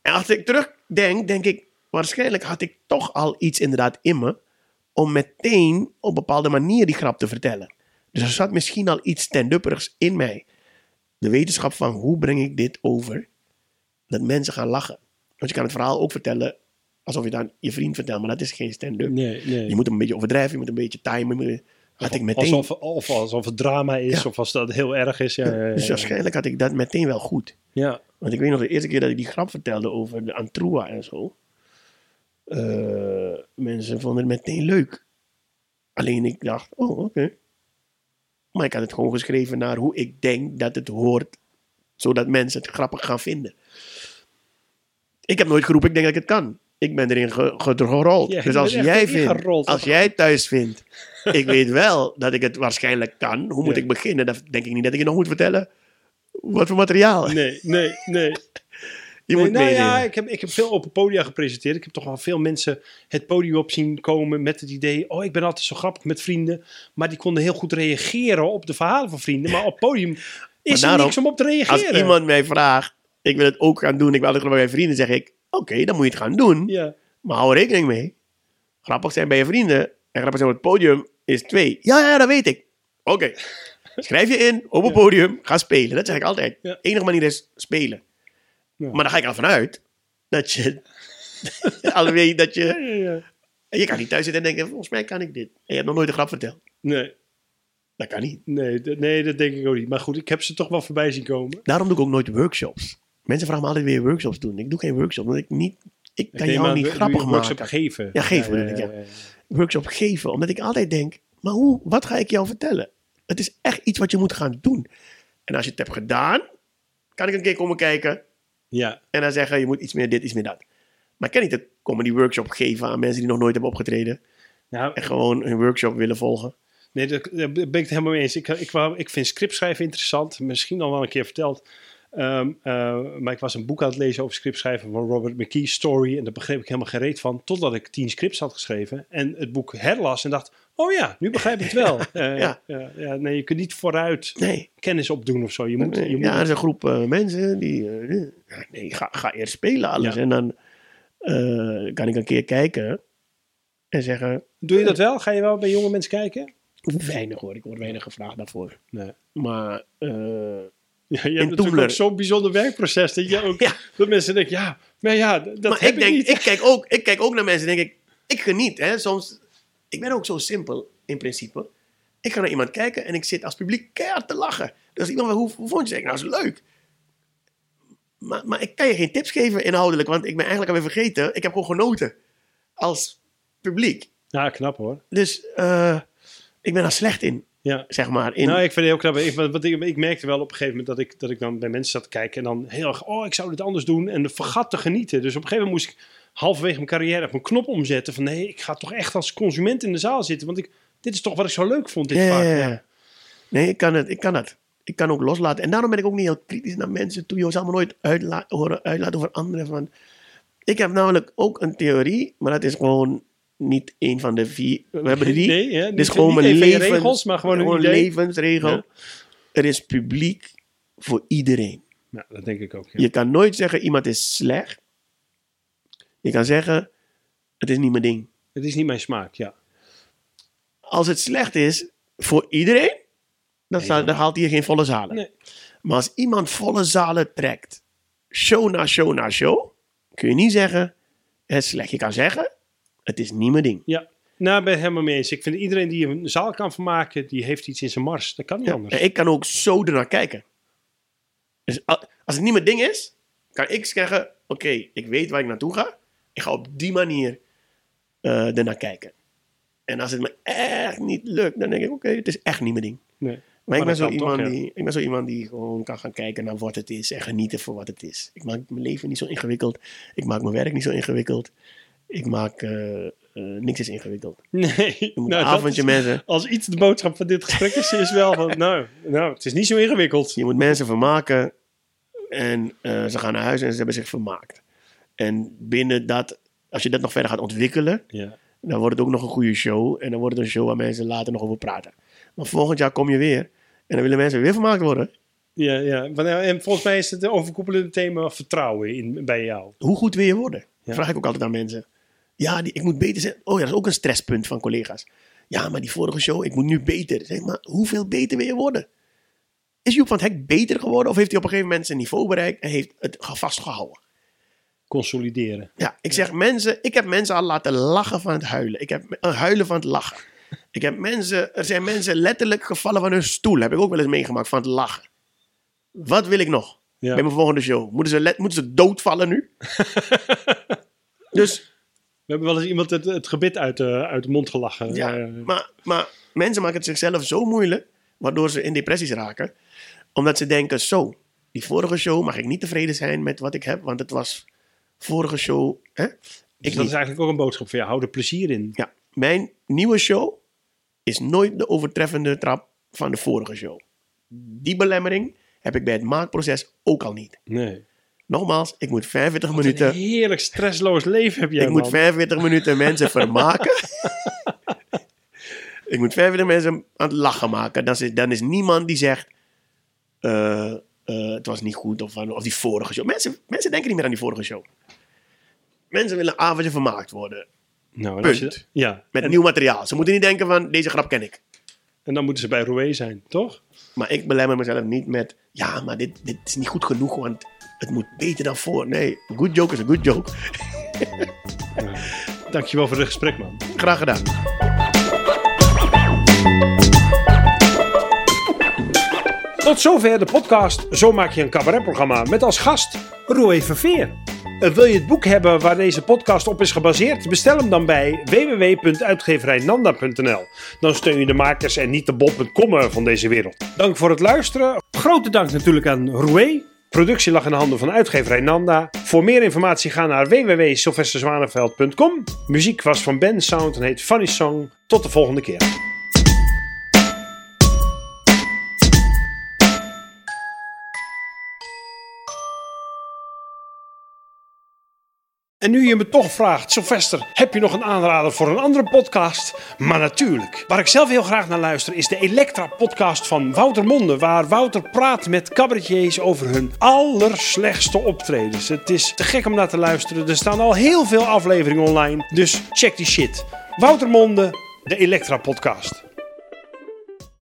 En als ik terugdenk, denk ik, waarschijnlijk had ik toch al iets inderdaad in me. Om meteen op bepaalde manier die grap te vertellen. Dus er zat misschien al iets stand-upperigs in mij. De wetenschap van hoe breng ik dit over dat mensen gaan lachen. Want je kan het verhaal ook vertellen alsof je aan je vriend vertelt, maar dat is geen stand-up. Nee, nee. Je moet een beetje overdrijven, je moet een beetje timen. Had ik meteen, Alsof, of alsof het drama is, Ja. of als dat heel erg is. Ja, ja, ja, dus waarschijnlijk had ik dat meteen wel goed. Ja. Want ik weet nog de eerste keer dat ik die grap vertelde over de Antroa en zo. eh, mensen vonden het meteen leuk. Alleen ik dacht, oh oké. Maar ik had het gewoon geschreven naar hoe ik denk dat het hoort. Zodat mensen het grappig gaan vinden. Ik heb nooit geroepen, ik denk dat ik het kan. Ik ben erin ge- ge- gerold. Ja, dus als jij vindt, als jij thuis vindt, ik weet wel dat ik het waarschijnlijk kan. Hoe moet Ja. ik beginnen? Dan denk ik niet dat ik je nog moet vertellen. Wat voor materiaal? Nee, nee, nee. Je Nee, moet nou meenemen. ja, ik heb, ik heb veel open podia gepresenteerd. Ik heb toch wel veel mensen het podium op zien komen met het idee... oh, ik ben altijd zo grappig met vrienden. Maar die konden heel goed reageren op de verhalen van vrienden. Maar op podium is er daarom, niks om op te Als reageren. iemand mij vraagt, ik wil het ook gaan doen, ik wil altijd bij mijn vrienden, zeg ik, oké, dan moet je het gaan doen. Ja, Maar hou er rekening mee. Grappig zijn bij je vrienden en grappig zijn op het podium is twee. Ja, ja, dat weet ik. Oké. Schrijf je in op een Ja. podium, ga spelen. Dat zeg ik altijd. Ja. De enige manier is spelen. Ja. Maar dan ga ik ervan uit dat je al weet dat je... ja, ja, ja. Je kan niet thuis zitten en denken, volgens mij kan ik dit. En je hebt nog nooit een grap verteld. Nee, Dat kan niet. nee, nee, dat denk ik ook niet. Maar goed, ik heb ze toch wel voorbij zien komen. Daarom doe ik ook nooit workshops. Mensen vragen me altijd weer workshops doen. Ik doe geen workshops, omdat ik niet... Ik kan jou niet grappig een workshop maken. geven. Ja, geven ik, ja. workshop geven. Omdat ik altijd denk, maar hoe, wat ga ik jou vertellen? Het is echt iets wat je moet gaan doen. En als je het hebt gedaan, kan ik een keer komen kijken Ja, en dan zeggen, je moet iets meer dit, iets meer dat. Maar ik kan niet een comedy workshop geven aan mensen die nog nooit hebben opgetreden. nou, En gewoon een workshop willen volgen. Nee, daar daar ben ik het helemaal mee eens. Ik, ik, wou, ik vind scriptschrijven interessant. Misschien al wel een keer verteld. Ehm, eh, maar ik was een boek aan het lezen over scriptschrijven van Robert McKee, Story. En daar begreep ik helemaal geen reet van. Totdat ik tien scripts had geschreven. En het boek herlas en dacht... Oh ja, nu begrijp ik het wel. Eh, Ja. ja, ja, nee, je kunt niet vooruit Nee, kennis opdoen of zo. Je moet, je moet ja, er is een groep eh, mensen die... nee, ga, ga eerst spelen alles. Ja. En dan kan ik een keer kijken en zeggen... Doe je dat wel? Ga je wel bij jonge mensen kijken? Weinig hoor, ik word weinig gevraagd daarvoor. Nee. Maar... Ja, je hebt natuurlijk ook zo'n bijzonder werkproces. Dat, je ook, Ja. dat mensen denken, ja, maar ja, dat maar heb ik, denk, ik, kijk ook, ik kijk ook naar mensen en denk ik, ik geniet. Hè, soms, ik ben ook zo simpel in principe. Ik ga naar iemand kijken en ik zit als publiek keihard te lachen. Dus iemand, hoe, hoe vond je het? Ik, nou, is leuk. maar, maar ik kan je geen tips geven inhoudelijk, want ik ben eigenlijk alweer vergeten. Ik heb gewoon genoten als publiek. Ja, knap hoor. Dus eh, ik ben daar slecht in, Ja. zeg maar. In, Nou, ik vind het heel knap. Ik, wat, ik, ik merkte wel op een gegeven moment dat ik, dat ik dan bij mensen zat te kijken en dan heel erg, oh, ik zou dit anders doen en vergat te genieten. Dus op een gegeven moment moest ik halverwege mijn carrière even mijn knop omzetten van nee, ik ga toch echt als consument in de zaal zitten, want ik, dit is toch wat ik zo leuk vond dit Ja, vaak. ja, Ja. ja. Nee, ik kan het. Ik kan het. Ik kan ook loslaten. En daarom ben ik ook niet heel kritisch naar mensen toe. Je zal me nooit uitla horen uitlaten over anderen. Van. Ik heb namelijk ook een theorie, maar dat is gewoon niet een van de vier. We hebben er die. Nee, gewoon een regels, maar gewoon een idee. levensregel. Ja. Er is publiek voor iedereen. Ja, dat denk ik ook. Ja. Je kan nooit zeggen iemand is slecht. Je kan zeggen het is niet mijn ding. Het is niet mijn smaak, ja. Als het slecht is voor iedereen, dan, staat- dan haalt hij geen volle zalen. Nee. Maar als iemand volle zalen trekt, show na show na show, kun je niet zeggen het is slecht. Je kan zeggen het is niet mijn ding. Ja, nou, ben ik helemaal mee eens. Ik vind iedereen die een zaal kan vermaken, die heeft iets in zijn mars. Dat kan niet Ja, anders. en ik kan ook zo ernaar kijken. Dus als het niet mijn ding is, kan ik zeggen: Oké, ik weet waar ik naartoe ga. Ik ga op die manier eh ernaar kijken. En als het me echt niet lukt, dan denk ik: Oké, het is echt niet mijn ding. Nee. Maar, ik, ben zo toch, iemand ja. die, ik ben zo iemand die gewoon kan gaan kijken naar wat het is en genieten voor wat het is. Ik maak mijn leven niet zo ingewikkeld. Ik maak mijn werk niet zo ingewikkeld. Ik maak eh, eh, niks is ingewikkeld. Nee, Je moet nou, een avondje is- mensen. Als iets de boodschap van dit gesprek is, is wel van, nou, nou, het is niet zo ingewikkeld. Je moet mensen vermaken en eh, ze gaan naar huis en ze hebben zich vermaakt. En binnen dat, als je dat nog verder gaat ontwikkelen, Ja. dan wordt het ook nog een goede show. En dan wordt het een show waar mensen later nog over praten. Maar volgend jaar kom je weer en dan willen mensen weer vermaakt worden. Ja, ja. Eh, En volgens mij is het overkoepelende thema vertrouwen in, bij jou. Hoe goed wil je worden? Ja. Vraag ik ook altijd aan mensen. Ja, die, ik moet beter zijn. Oh ja, dat is ook een stresspunt van collega's. Ja, maar die vorige show, ik moet nu beter. Zeg maar, hoeveel beter wil je worden? Is Joep van het Hek beter geworden? Of heeft hij op een gegeven moment zijn niveau bereikt en heeft het ge- vastgehouden? Consolideren. Ja, ik zeg mensen, ik heb mensen al laten lachen van het huilen. Ik heb uh, huilen van het lachen. Ik heb mensen, er zijn mensen letterlijk gevallen van hun stoel. Heb ik ook wel eens meegemaakt van het lachen. Wat wil ik nog? Ja. Bij mijn volgende show. Moeten ze, let, moeten ze doodvallen nu? dus We hebben wel eens iemand het, het gebit uit de, uit de mond gelachen. ja, Eh, maar, maar mensen maken het zichzelf zo moeilijk, waardoor ze in depressies raken. Omdat ze denken, zo, die vorige show mag ik niet tevreden zijn met wat ik heb, want het was vorige show. Hè? dus Ik dat niet. is eigenlijk ook een boodschap voor jou. Hou er plezier in. Ja, mijn nieuwe show is nooit de overtreffende trap van de vorige show. Die belemmering heb ik bij het maakproces ook al niet. Nee. Nogmaals, ik moet 45 Een minuten, heerlijk stressloos leven heb jij, ik moet man. 45 minuten mensen vermaken. ik moet 45 mensen aan het lachen maken. Dan is, dan is niemand die zegt, eh, eh, het was niet goed of, of die vorige show. Mensen, mensen denken niet meer aan die vorige show. Mensen willen een avondje vermaakt worden. Nou, Punt. je- ja. Met en, nieuw materiaal. Ze moeten niet denken van, deze grap ken ik. en dan moeten ze bij Roué zijn, toch? Maar ik belemmer mezelf niet met, ja, maar dit, dit is niet goed genoeg, want het moet beter dan voor. Nee, een good joke is een good joke. Dankjewel voor het gesprek, man. Graag gedaan. Tot zover de podcast Zo maak je een cabaretprogramma met als gast Roy Verveer. Wil je het boek hebben waar deze podcast op is gebaseerd? Bestel hem dan bij www.uitgeverijnanda.nl. Dan steun je de makers en niet de bol.com van deze wereld. Dank voor het luisteren. Grote dank natuurlijk aan Roué. Productie lag in de handen van uitgeverij Nanda. Voor meer informatie ga naar www.sylvesterzwaneveld.com. Muziek was van Ben Sound en heet Funny Song. Tot de volgende keer. En nu je me toch vraagt, Sylvester, heb je nog een aanrader voor een andere podcast? Maar natuurlijk. Waar ik zelf heel graag naar luister is de Elektra-podcast van Wouter Monde. Waar Wouter praat met cabaretiers over hun allerslechtste optredens. Het is te gek om naar te luisteren. Er staan al heel veel afleveringen online. Dus check die shit. Wouter Monde, de Elektra-podcast.